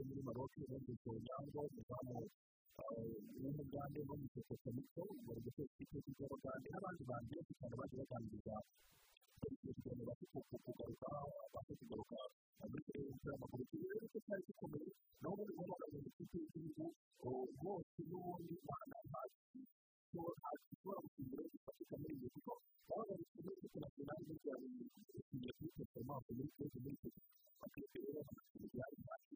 muri maroke ubundi kuruyango umuzamu w'umugande n'umusekota muto bari gutoza ikipe y'igorogande n'abandi bantu benshi cyane bagiye baganiriza bari kugira kugaruka babashe agateza amaguru rero ko cyari gikomeye naho ubundi bwo bahagaze mu kigo cy'igihugu bose n'ubundi rwanda hasi ko hasi ushobora gusimbura gifatika muri iyi kigo bahagaze ku kigo cyo kurasira hirya hari igihe kuri telefone amazi muri twese muri twese bakitera rero bagasubiza hasi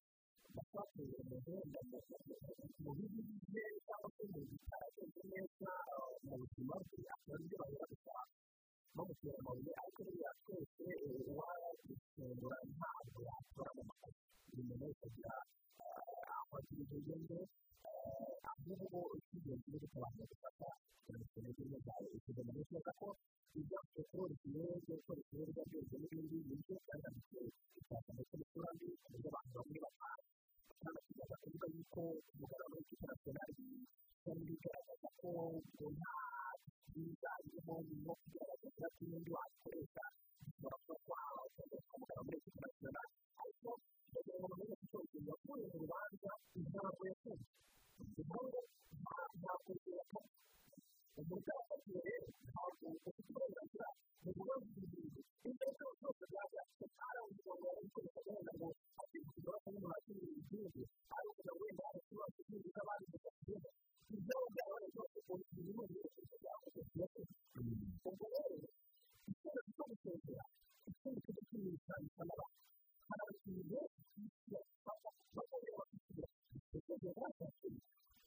afatanyije umuhanda mu bihugu by'igihugu cyangwa se mu bitaragenda neza mu buzima bwe akaba aribyo bahora gushaka bamutera amabuye ariko buriya twese wayafungura ntabwo yakora mu makazi buri muntu wese agira aho ahubwo icy'ingenzi ni ukubanza gufata imisoro y'ingenzi zawe ukagenda gushyira ko ibyatsi kubona ikirere cyangwa ikirere cyangwa n'ibindi bintu kandi bitandukanye ndetse n'uturabyo ku buryo abantu bamwe batanga cyangwa se umuntu akavuga yuko umugore wambaye kwishyura senari kandi bigaragaza ko nta byiza irimo irimo kugaragaza ko undi wakoresha ushobora kuba twakoresha umugabo wambaye kwishyura senari ariko kugira ngo bamenye ko ushobora wakuye mu rubanza ntabwo ntabwo ntabwo umudamu rero ntabwo ufite uburenganzira mu bibazo by'ingenzi ibyo ari byo byose byajya hari umurongo w'umukozi ugaragaza ngo afite ikibazo n'umuhati mu gihugu ari ukugira ngo wenda afite ikibazo cy'ingenzi n'abandi batakigira ibyo ari byo abantu bose polisi y'igihugu yose byakoze byakoze ubwo rero icyemezo cyo gusezera icyemezo cyo kwirinda n'abandi hari abakinnyi benshi bafite ikibazo bakongera bakishyura bakongera bakishyura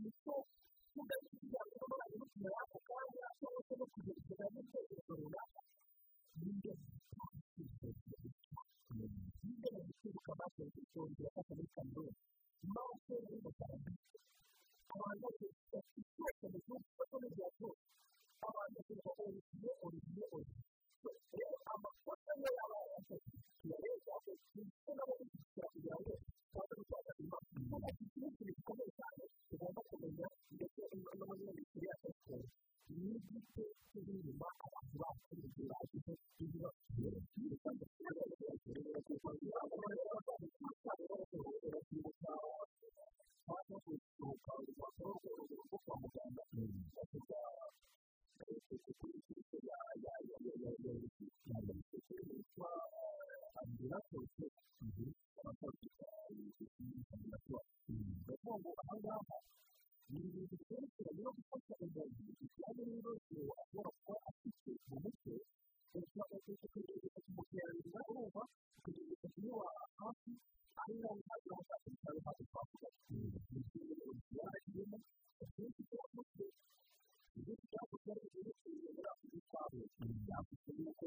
umutwe mugari kugira ngo abantu bakire ako kanya ashobora no kugerageza n'icyerekezo runaka n'ibyo hirya no gucuruza amasomo y'icyorezo kuko muri kaminuza impamvu y'umukara abantu bafite ibikoresho bikomeye byose abantu bakunda urugiye urugiye urugiye rero amakosa niyo yaba yakoze iya leta yakoze ibyo nabo bishyura kugira ngo twaba dutwara inyuma kuko iki ni ikintu gikomeye cyane tugomba kumenya ndetse n'abanyamaguru yacu ni igice cy'inyuma abantu bacu igihe bagize ibiba byiza cyane kuko iyo abantu bari batandukanye bari kwibuka cyangwa kwibuka urupapuro rwo kwa muganga bavuga kuri serivisi ya ya ya ya ya ya ya ya ya ya ya ya ya ya ya ya ya ya ya ahantu hose igihe abapolisi bari kuba ngo aha ngaha ni ibintu byerekeranye no gufata ingagi bijyanye n'ibibazo ashobora kuba afite mu mutwe ukagerageza kumuganiriza urumva ukagerageza kumuba hafi aha ngaha ntabwo hashaka ibitaro hasi twavuga ni ibintu byaragiyemo akenshi byo mu ibyo byakozwe ari ibyo byakozwe n'uko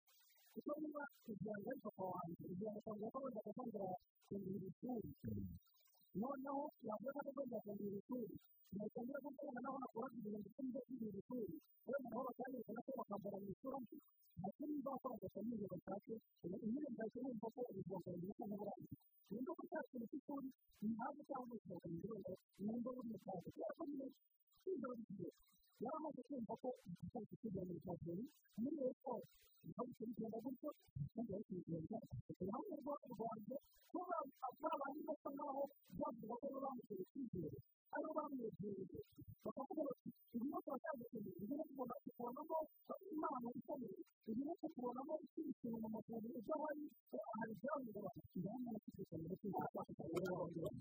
kuko niba kugira ngo papa wanjye kugira ngo papa wanjye akakongera akongera ishuri noneho yavuga ko akongera akongera ishuri ntiyakongera gukora naho nakora kugira ngo ukunde akongera ishuri kubera naho bakandika nako bakambara mu ishuri ndetse niba wakora agakomere batashye intebe zahise wumva ko ubwogero bwiza n'uburangiza niba utashyira ishuri ntabwo cyangwa ushaka ibirungo nimba uri umusaza kubera ko niba kwiga buri gihe yari amaze kumva ko igishaka kujya mu kabari muri leta nawe ukabigenda gutyo kandi bakigenda uruhande rwabo rwanjye kuba babandi basa nkaho bavuga ko bamuteye icyizere ari bamwegereye bakavuga bati ibi nabyo batandukanye ibi nabyo bakubonamo imana ikomeye ibi nabyo kubonamo ikintu mu maguru ibyo wari hari ibyavuga bati ibi nabyo bakigenda ndetse n'abafite abantu bari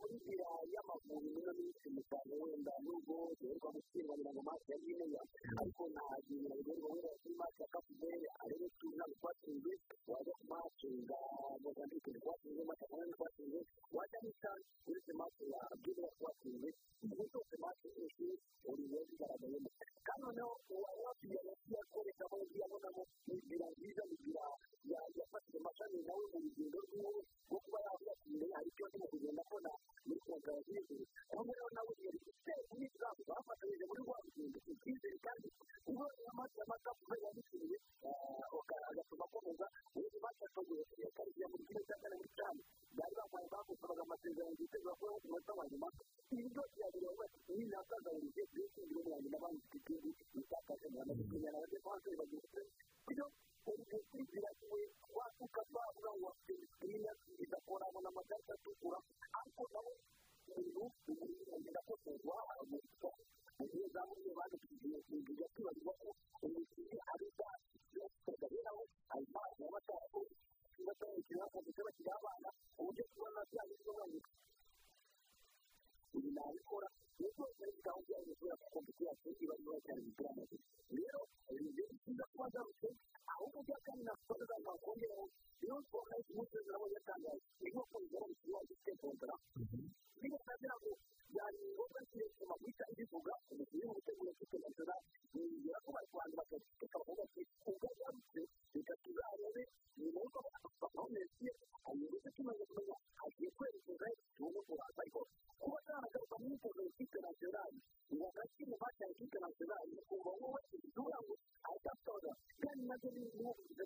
mu biraya y'amaguru n'imiti mu cyaro wenda n'ubwo uherwa gukira kugaburira mu mazi ya gineya ariko nta kintu babigerwa wenda kuri mazi ya kapiteri arebe tuza twatsinze wajya ku mazi ya mozambique twatsinze mazi ya kongo twatsinze wajya n'isani uretse mazi ya bwira twatsinze ubu zose mazi zose uri buba zigaragayemo kandi noneho uba wakwiyana kuyakwereka mu nzu yabonamo ni inzira nziza ni inzira yafashije amashami nawe mu rugendo rw'iwe rwo kuba yavuga ati imbere hari icyo ndimo kugenda mbona muri koperative ubu rero nawe iyo rifite n'izabo bafatanyije muri rwa rugendo icyizere kandi kuba amazi amata kuba yabikiriye agatuma akomeza ubundi batatoye tariki ya muri kimwe cya kane muri cyane bari bakwaye bakosoraga amasezerano yitezwa kuba ku munota wa nyuma ibi byose yagira ngo ni nasaza buri gihe byose biri mu bantu n'abandi ku gihugu bitakaje mu rwanda makumyabiri na bane kwa bagiye kugira umuntu twibwiragiwe wakuka twavuga ngo wafite imipira igakora abona amakarita atukura ariko nawe umuntu agenda akosorwa agakosorwa mu gihe za buriya baje kugira ngo tubarizwa ko umukinnyi ari bwashyizwe kagabiraho hanyuma bakaba bataraho niba atararekera bakagenda bashyiraho abana uburyo kubona byagezweho banyura ibi nabikora kuko muri gahunda yabo kubera ko kugira ngo ibaze bakirane ibiganiro rero ibi bintu byiza kuba agarutse ahubwo ujya kandi na siporo z'abantu bakongeraho rero siporo nayo ikimuseze nabo yatangaje inkoko bigaragara ko iwacu ifite kontara bigaragara ko byari ngombwa ko bahita ibivuga umukinnyi w'umuteguro ufite kontara yongera ko bari kubanza bakagifata bakavuga ati ubwo agarutse reka tuzarebe nyuma y'uko aho mesiye hanyuma tumaze kumenya agiye kwerekeza tubone uko bakora kuba yaragaruka mu myitozo internacionales. Y la próxima marcha internacional, como hubo en Durango, a esta zona, ya ni más de ningún de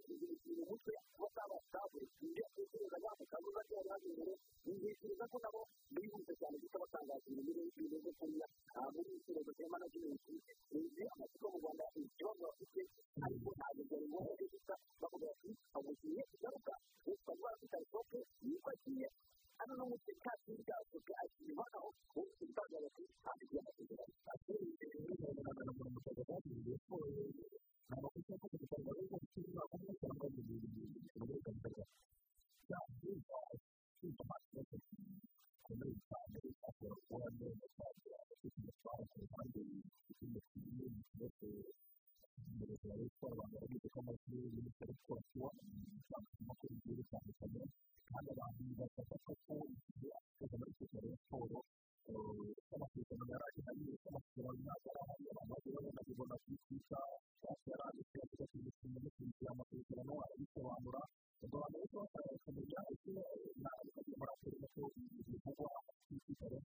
los muchos no estaba estable. Y ya que se le daba a una que era de dinero, y de que le daba una ningún especial, y estaba tan así, y de que le daba a un estilo de semana que le daba. Y ya no sé cómo guardar el trono, así que hay un año de nuevo que está, vamos a decir, a un siguiente, ya no está, es para guardar el toque, y cualquier hano ni umusekatsi w'ibyatsi byagiye uhoraho ufite imbagara ku itanu ry'amashanyarazi ateye imbere y'umuntu magana mirongo itatu n'abiri siporo ni amakosa akoze ku kanwa ariko utumva umwe cyangwa bibiri bibiri bikagera byakwita kwita amaso yose kuri iyi cyane akora kuba neza cyane afite imitwaro ku ruhande y'imikino y'imikino y'imikino bigaragara yuko abantu bari gukora amashuri y'ibitaro twose bakaba bakora ibigiye bitandukanye kandi abantu bafasha kuko igihe abakozi bari gukora raporo amasezerano yari ari hariya amasezerano ntabwo ari ahari abantu bagiye banabibona kuri twita cyangwa yari ari kuyagira ku mishinga no kwishyura amasezerano arabisobanura ubwo abantu bose bakaba bakamenya ibyo ntabwo bari kugira ngo bakorere ko igihe kuko amasezerano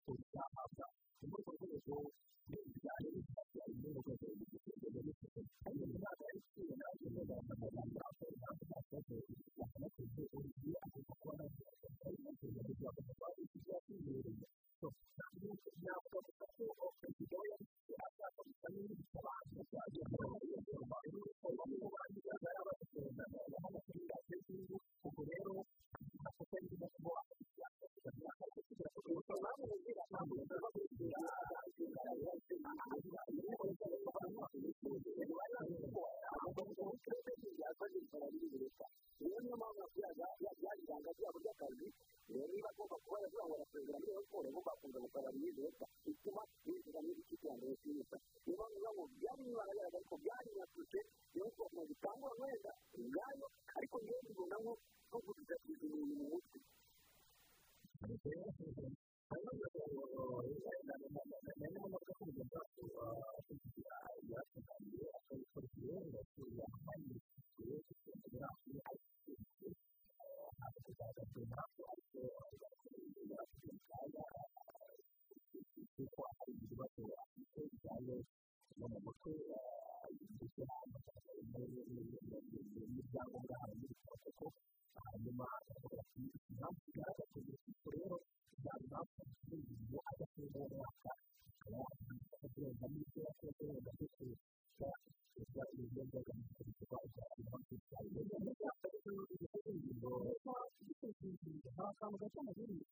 imbuto zose n'ibijyanye n'ibitaka bigiye gukorwa mu gihugu n'isuku ariko imyaka ari kwiba ntabwo izagana amagambo akora ntabwo bakoze bakanakoresheje igihe ariko kuba nabyo bakanakoresheje kugira ngo barwanye ikibazo cy'imiyoborere ntabwo nk'uko byavuga gusa ko bakigeraho yanditse ashaka gusa n'ibisobanuro byagiye kuba iyo byumva rero uko bamwe mu bandi bagaragara bafite uburenganzira bwo gukora inda z'inzu ubwo rero cyangwa no kubidakiza ibintu mu mutwe hanyuma kugira ngo bagabanye imodoka kugeza ku kugira yatangiye akabikoresha yongera yambaye igihe kugira ngo yajye kugaragaza ariko yafite umukanya kuko ari ikibazo afite bijyanye no mu mutwe ndetse n'ibyangombwa hanyuma kwa muganga cyangwa mu bindi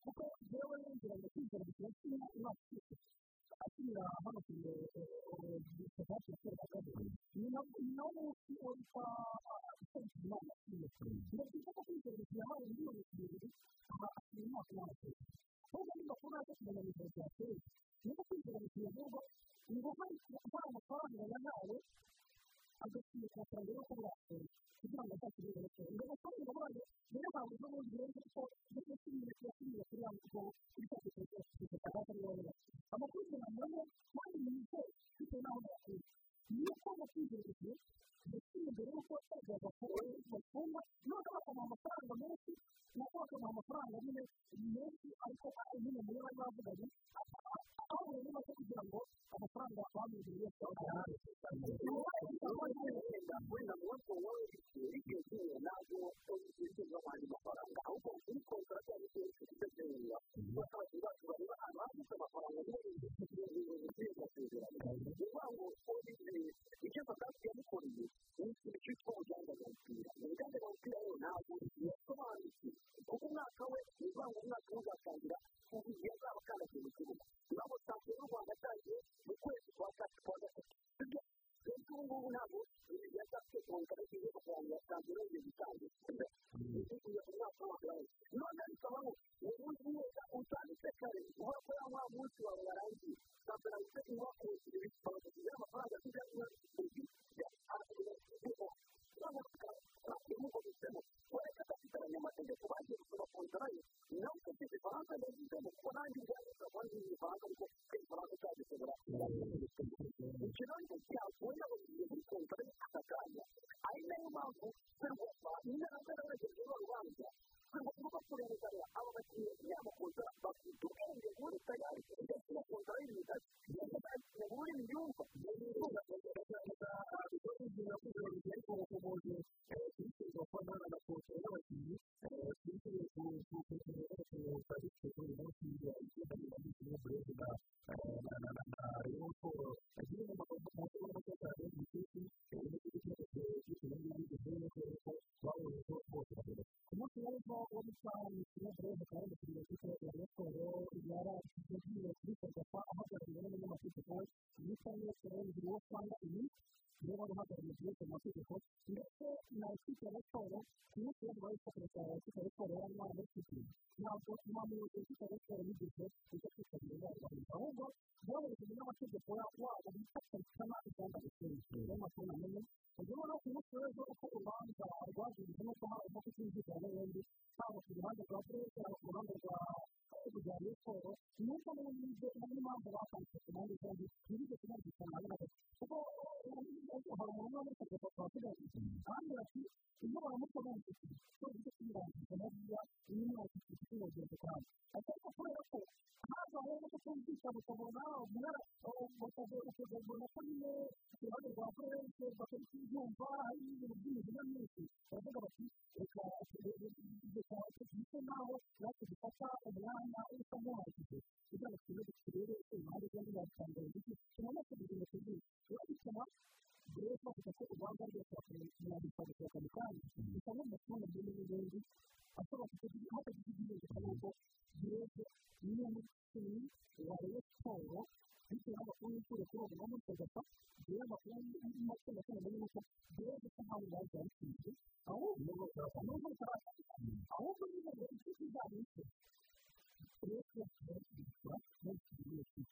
siporo ku munsi w'ejo wari utwaye ikibazo y'umukara y'umukiriya ufite iyo siporo yari ashyize kuri iyo kuri kojepa ahagaze imbere y'abanyamakuru bari mu ishami rya emutiyeni cyangwa iyi niba duhagarariye igihugu mu mategeko ndetse na ufite raporo niyo ushobora kuba wifatira cyane ufite raporo yari yaranayifite ntabwo nta muyobozi ufite raporo n'igihe ujya kwitabira inama ahubwo byoherejwe n'amategeko wabo bifasha gusana ibyanda bikunze y'amakuru manini urimo no kumusubiza uko urubanza rwagirijwe n'uko habayeho kutumvikana n'ubundi haba ku ruhande rwa perezida haba ku ruhande rwa rwa mikoro nuko n'ubundi n'impamvu batanze ku mpande zombi ntibijye kubyumvikana na bimwe kuko ariko hari umuntu wari ufite agapapuro ahagarariye kandi bati iyo baramutse bandikishije kubera ko tuyirangiza neza iyi myaka ifite umugenzi kandi ariko kubera ko ntabwo ahubwo ko kumvisha bakabona umwera bakagura ko nyine iruhande rwa forense bakora ibyumva hari n'ibintu by'imizina myinshi baravuga bati reka reka tugise naho natwe dufata umwanya usa nk'uhagije kugira ngo turebe turebe iruhande rw'abandi batangaye ndetse tunanatse kugira ngo tugira turabikora rero twavuga ko urwanda rwose rwandikwaga ku kantu kandi usanga amafaranga y'umugenzi ashobora kugira aho afite igihugu cyangwa se yego niyo mutungo wareba siporo bitewe n'amakuru y'uko kubona uwo munsi agapfa rero amakuru y'uko amafaranga y'uko rero gusa ntabwo bazi yabishinzwe ahubwo nubwo utarasanga ahubwo niba rero inshuti zawe rero kuba kugura kugura kugura kugura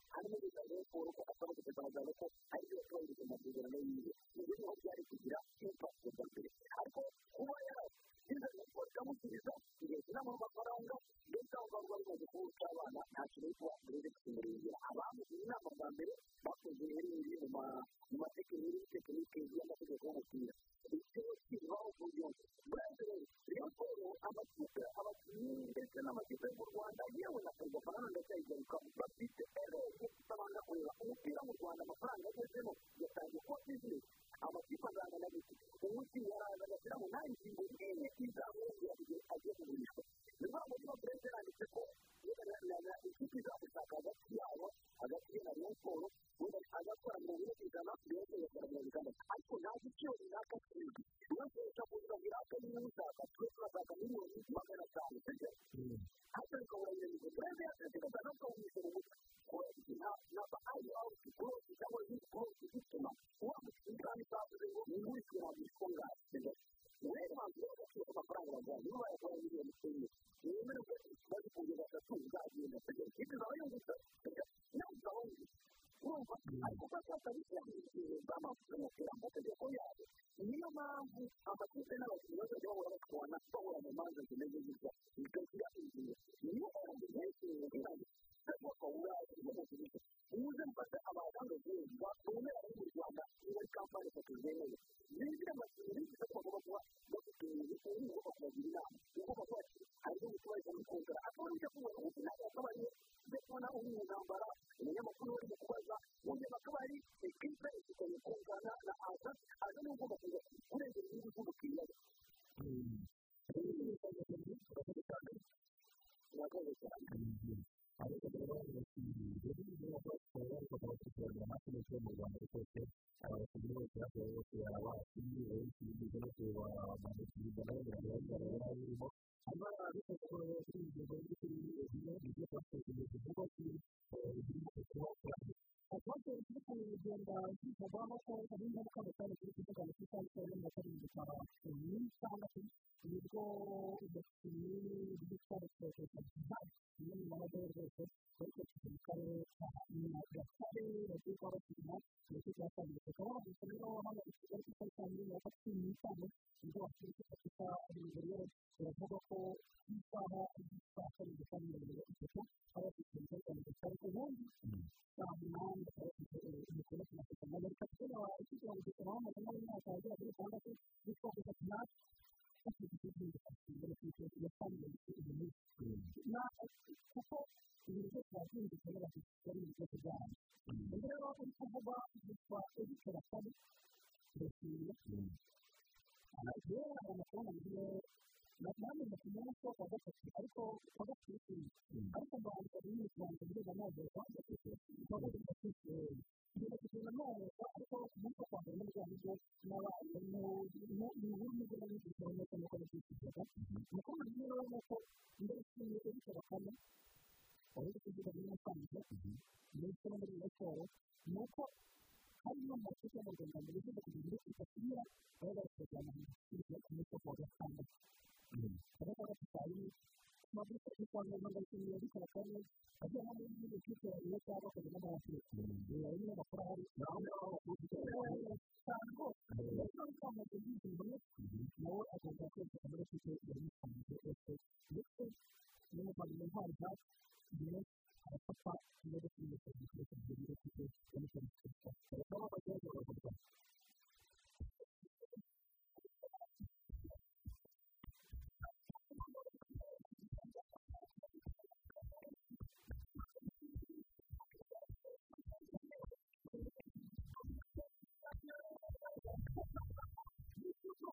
harimo umugabo paul akaba ari kugaragaza ko ari kubahiriza amasezerano yiwe ni byo byari kugira impapuro mbere ariko kuba yari biza nkuko biramusubiza bigatuma mu mafaranga ndetse aho ngaho bari baje kubuka abana nta kintu cyo kubakorera kimurengira abamugira inama bwa mbere bakoze ibintu mu matekiniki tekinike y'amategeko y'umupira ikigo kibaho ku gihugu bwaje rero siporo amakipe abakinnyi ndetse n'amakipe yo mu rwanda yewe na perezida paul ndetse ayigaruka bafite emezo abantu kureba umupira mu rwanda amafaranga agezemo yatangiye kuba bizinesi amakipe azangana gutya umunsi yaraza agashyiramo nawe ingingo imwe izamurira igihe agiye kugurishwa ni mpamvu niba yanditse ko inshuti zagushaka yabo hagati ye na reyikoro agakora mirongo ine ku ijana reyikoro agakora mirongo itandatu ariko nta giciro runaka kizwi niyo kereka mu nzira runaka niba ushaka twe turashaka miliyoni magana atanu kugera hasi bikabura ibintu perezida yatekereza no kawumisira umutwe kubera iki ntabwo ari awuti korosi cyangwa se korosi bituma uramutse ugana isaha ngo mwihuse ntabwo isungane wenda abaganga niba wayakora miliyoni icumi wemerwe maze ukuntu gatatu uzagenda kugeza ibyo uzaba yungutse nawe uzaba wungutse urumva ariko kuba twakabishyira mu gihe bamaze kumupira mu mategeko yabo niyo mpamvu amakipe n'abakinnyi bazajya bahora batwana bahura mu manza zimeze gutya bikagira ingingo niyo mpamvu benshi mu birango cyangwa bakabura ikibazo cy'ibyo muze mufate abaganga beza bemera muri rwanda niba ari kampani eshatu zemewe binjira amashuri binjira bagomba kuba bafite ibintu bagomba kubagira inama bagomba kuba ariyo mutubaye kumukunda akaba ari ibyo kunywa kuko inama akaba ariyo ibyo kubona uri mu ntambara umunyamakuru urimo kubaza ubuzima akaba ari bwiza ifitanye kungana na aza aza niwe ugomba kuza kurengera igihugu cy'umukiriya we ntabwo ari cyane ariko rero ubu bakaba bagomba kugaragara nta kintu mu rwanda rwose abakinnyi bose bakaba bakora abakinnyi benshi bigana ku bantu bigaragara bigaragara yari arimo hano ariko bakaba bashinzwe bari kuri iyo nzu ibyo bakoze mu gihugu kuko ubwoko bw'uko mu rugendo kwitabwaho ko hari ingaruka batari kuri kuvuga ngo kuko ariko rero ndakora inzira nyinshi cyangwa se ibigo bidakwiriye byitwa resebuta bimwe mu mabara yose ariko kikaba karere ka nyagatare bagirwa bakina ndetse bya kabiri tukaba bagisa rero hano ikigo cyitwa cyangwa mu masaha cumi n'itanu ibyo wakwiye kwita hejuru rero biravuga ko isaha yitwa kabiri gusa ni mirongo itatu aba afite umutekano gusa ariko ubundi saa munani ndetse bikurikira kugira ngo bikatira kugira ngo dukore aho mu myaka yagiye kuri itandatu bityo bigatuma bafite ikizinga mbere ku ikigo kigatanga ibintu kuko ibintu byose biba byumvikana bafite ibyo kubyara ubu rero uri kuvuga yitwa edikora kari kirasiye rero hari amafaranga agiye bakorana amasomo y'ubwoko gatatu ariko bagakwishyura ariko mbahanga bimwe mu bantu biga amazi babanza kwishyura bagomba kwishyura niba kwishyura amazi ariko umunsi wo kwambara n'ibijyanye n'ibyo n'abantu ni ubu ngubu n'ibyo bameze nk'uko bishyura umukobwa rero urabona ko mbere y'ikindi cyo gukora kane wari kugira ngo n'umusanzu ndetse no muri raporo ni uko harimo amakipe y'abanyarwanda ndetse no kugira ngo twifashishe aho bari kujyana mu kigo cy'amasoko ya gatandatu ahangaha tutari amavuta yo kwambaye imyenda y'umweru y'umukara kandi agiye hari n'ibindi bifite ibyo cyangwa akazi n'amaraso rero bakora hari aho ngaho bakubwira cyane rwose niba utambaye imyenda nawe agomba kwita ku maraso ye yamutangiye yose ndetse n'umuvandimwe uhabwa niwe arafata imodoka y'umukara yifashishwa mu gihe cyo kwishyura cyangwa se kwishyura bakaba bagiye bagura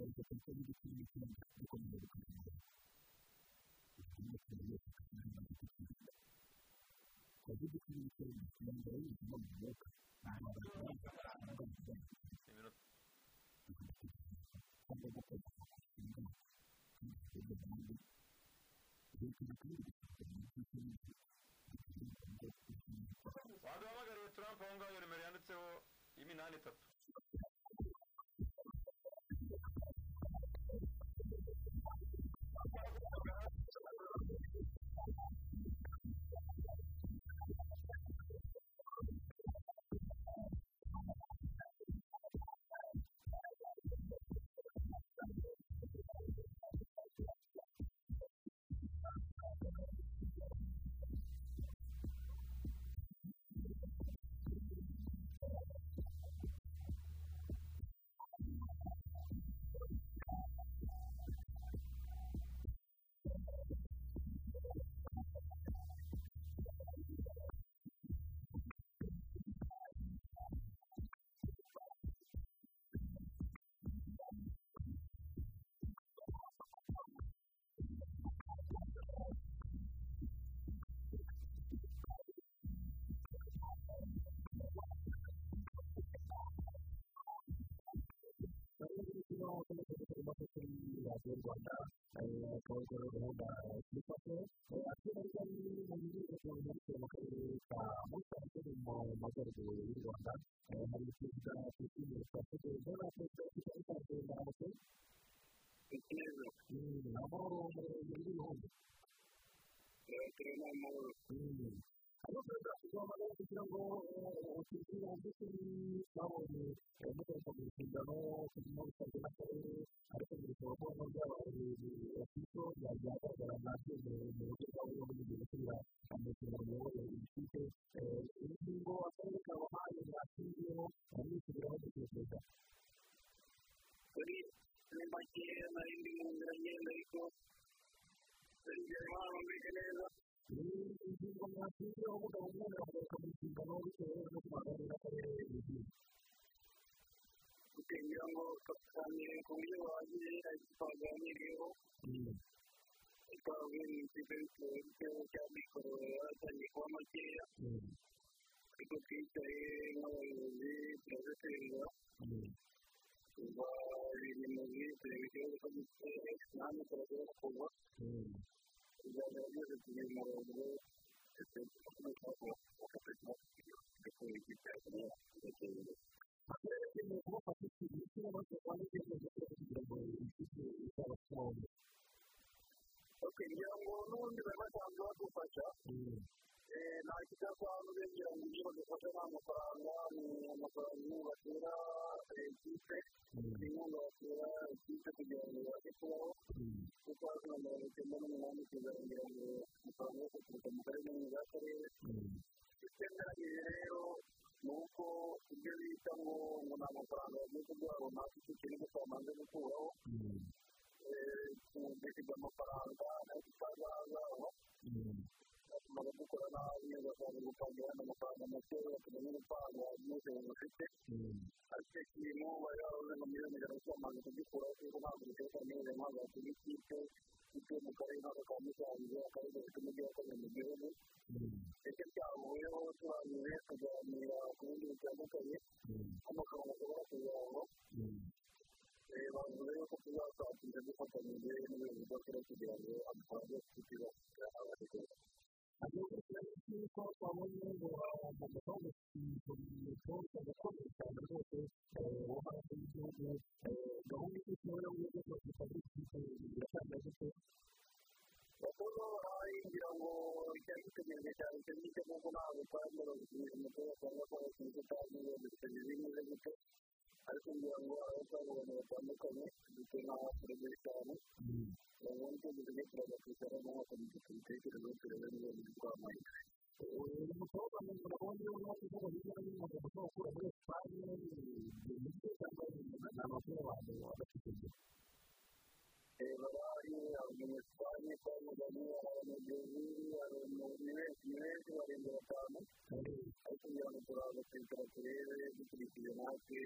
bakabasha kuba ndetse n'ibitanda bikomeye bikomeye bitandukanye covid cumi n'icyenda kugira ngo ubuzima bwubaka cyangwa gukoresha amafaranga kandi kandi rwanda akaba ari gahunda kuri papo akaba ari mu gihugu cya mbere mu karere ka musanze mu majyaruguru y'u rwanda hari perezida kwishyura papo dore perezida w'ishyaka rya perezida hose amahoro muremure y'ibihugu turabona amahoro hariho perezida kuzamara kugira ngo kugira ndetse n'abonye abakoresha mu nshingano kugira bisabwe n'akarere ariko bikaba ngombwa by'abayobozi bafite byagaragara nta byemezo mu buryo bwabo bwo kujya gusubira amafaranga y'abayobozi bifite ingingo akarere kabahaye bakiriyeho bamwishyuriraho gutekereza kuri make nari ndi mu nzira ngenda ariko bari imbere mwabumvise neza niba uvuga ngo umwana wawe ukamusimbana bitewe no kubagarira akarere hejuru kugira ngo baganire ku buryo bahagije ariko twavuye mu ikigo cy'igihugu cya mikoro yatangiye kuba makeya ariko twicaye nk'abayobozi turaza kwemera kuva ibintu byinshi mu gihugu cyo gutera nanjye turashobora kuva kugira ngo bageze ku bintu muremure ndetse n'uko bakafata ndetse n'ibyitabiriye bakagenda bagerageza kubafata serivisi n'abasaba n'ibyemezo kugira ngo bifite izabatunga kugira ngo n'ubundi baba basanzwe badufasha nta kibazo abantu begera mu buryo badufasha nta mafaranga ni amafaranga batera ekipe ni inkunga batera ekipe kugira ngo ibashe kubaho kuko hasi na mirongo n'umunani kizongera ngo amafaranga yo guturuka mu karere no mu za karere rero ni uko ibyo bita ngo ngo ni amafaranga bagiye kuguha runaka icyo kintu gusa bamaze gukuraho ku amafaranga nayo tutazazaho byatuma dukora nabi bakaza gupangira amafaranga makeya tugana urupanga n'ubushobozi bufite ariko ikintu bari baravuze ngo miliyoni ijana cyamaze kugikuraho kuko ntabwo biteza neza ntabwo wakora ikipe ikipe mu karere ntabwo ka musanze akarere gafite umujyi wa kabiri mu gihugu ndetse byahuyeho turangije tuganira ku bindi bitandukanye nk'amafaranga ashobora kugira ngo bavuze yuko tuzasatira dufatanyije n'ubuyobozi bw'akarere kugira ngo amafaranga yo kwishyura abaturage ahubwo ikibazo cy'uko wabonye ngo wagomba kuba umukinnyi ukajya kohereza abantu bose wo hanze y'igihugu gahunda ifite ibara ry'ubururu rwose ikaba ifite iratangaje ko bakuru barangira ngo cyangwa itegereje cyane icyo ngicyo kuko ntabwo twagura ubwishingizi mu kubaka no kubaka inzu kandi iyo dufite ibintu bimeze gutyo ariko kugira ngo abasha abantu batandukanye ndetse n'abasore muri cyane babone ko tujya turaza kwicara n'abakomeza kubitekerezo turebe niba biri kwamamaye umukobwa mwiza urabona ko ari kuvuga hirya no hino umuntu ushobora gukura muri esipanye ndetse cyangwa ni amakuru abantu badafite baba ari abanyesipanye kwa muganga abanyamaguru ni benshi barenga batanu ariko kugira ngo turaza kwicara turebe dukurikije natwe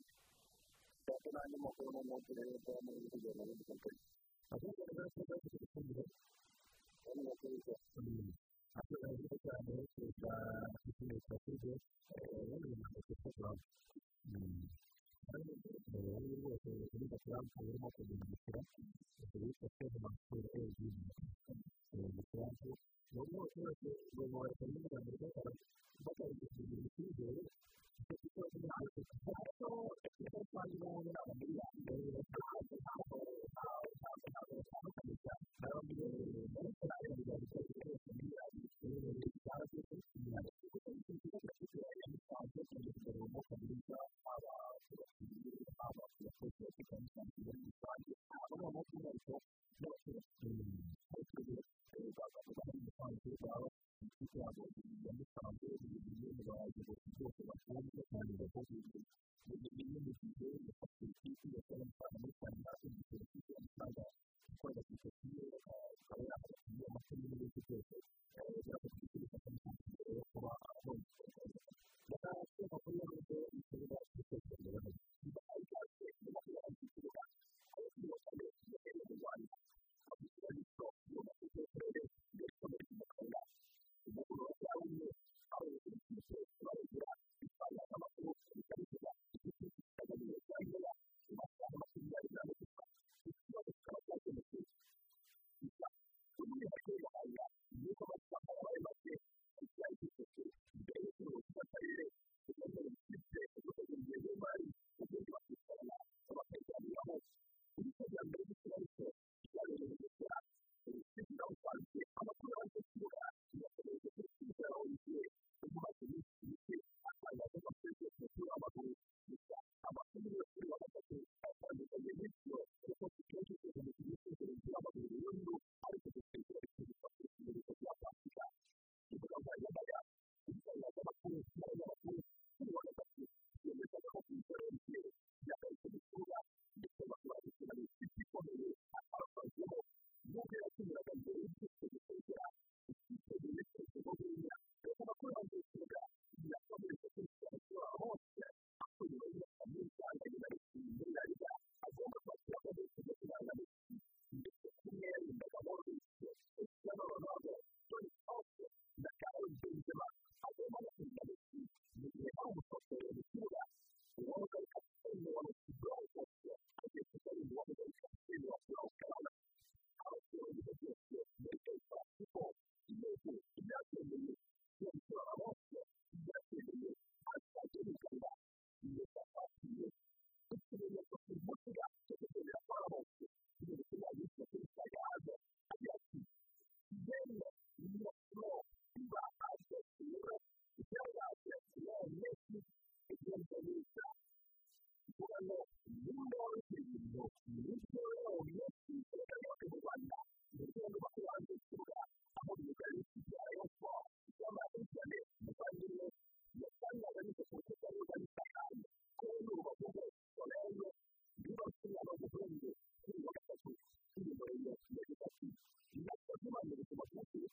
ndetse n'abanyamaguru n'umunsi rero bakaba bari kugenda muri ubwo bwoko ahubwo rero kuba bafite ifumbire barimo kubikora akorera neza cyane leta ikeneye kubakuze bamenya amasoko yabo kandi ubu rwose kuri gatorampo barimo kugendagukira bakaba bifashe mu masoko y'ubuhinzi gatorampo ubu ngubu abaturage bamubaza kugira ngo batangiriza ibintu by'imbere kuko bose bazi ko hariho abakiriya bari baje baje ntabwo ntabwo ntabwo batandukanye cyane barababwira ngo bari kurara kugira ngo batere kugira ngo batere cyangwa se kugira ngo batere kugira ngo batere cyangwa se kugira ngo batere haba ku bakiriya haba ku bakozi bakora mu cyaro muri rusange haba n'abakozi bakora mu cyaro cy'abaturage abaturage bari kugaragaza kwandikira kwawe inshuti yawe ya musanze ibintu bimwe mu bayobozi bose bakunze kandi bakunze ibintu bimwe mu gihe bifatira bari bagiye bahahira nuko bari kwambara bari bagiye kugira icyo bakora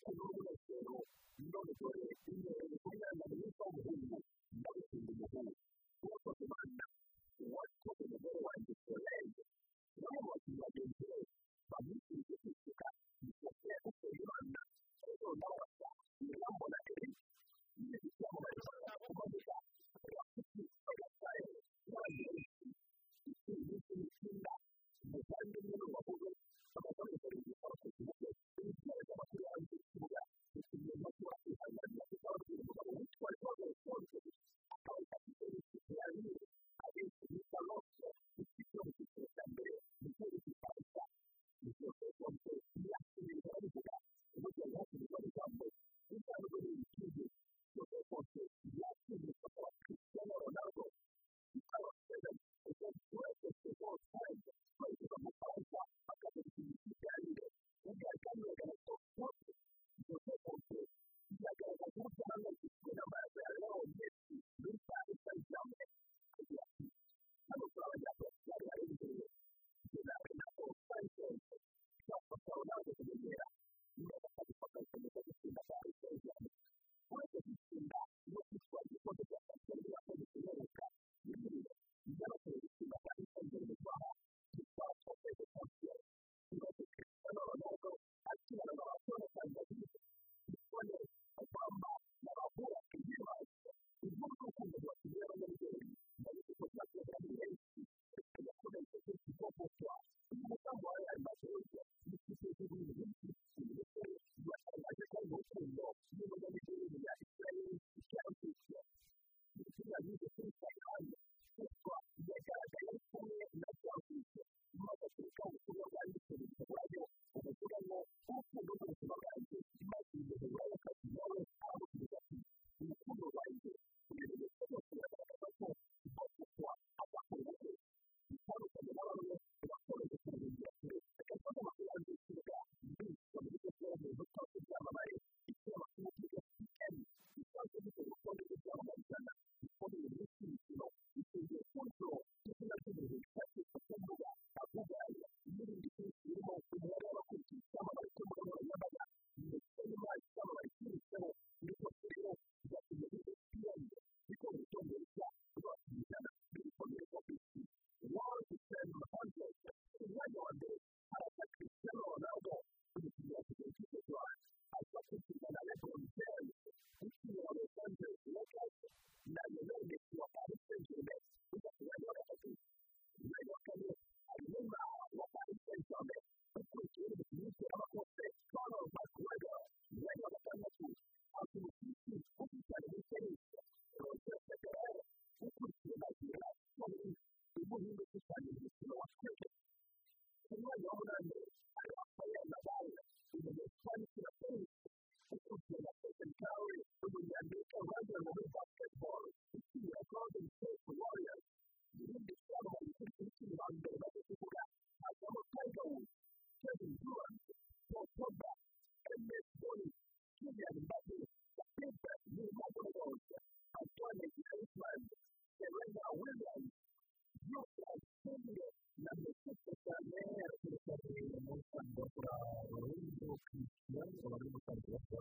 uwo wese rero biroroshye imbere y'umwana mwiza w'umuhungu nawe ukunda umuhungu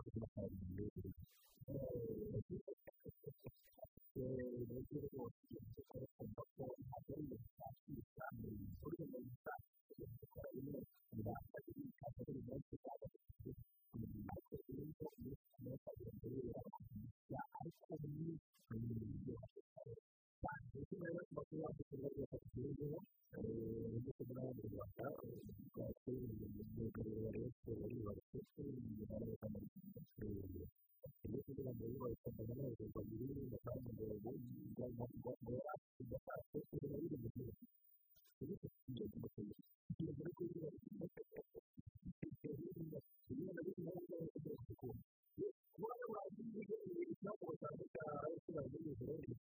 kuba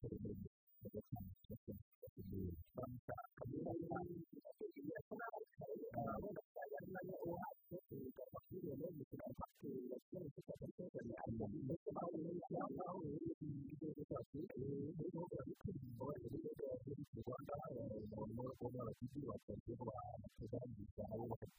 kuba bafite ibyo bakora kuba bakusangiza aho bari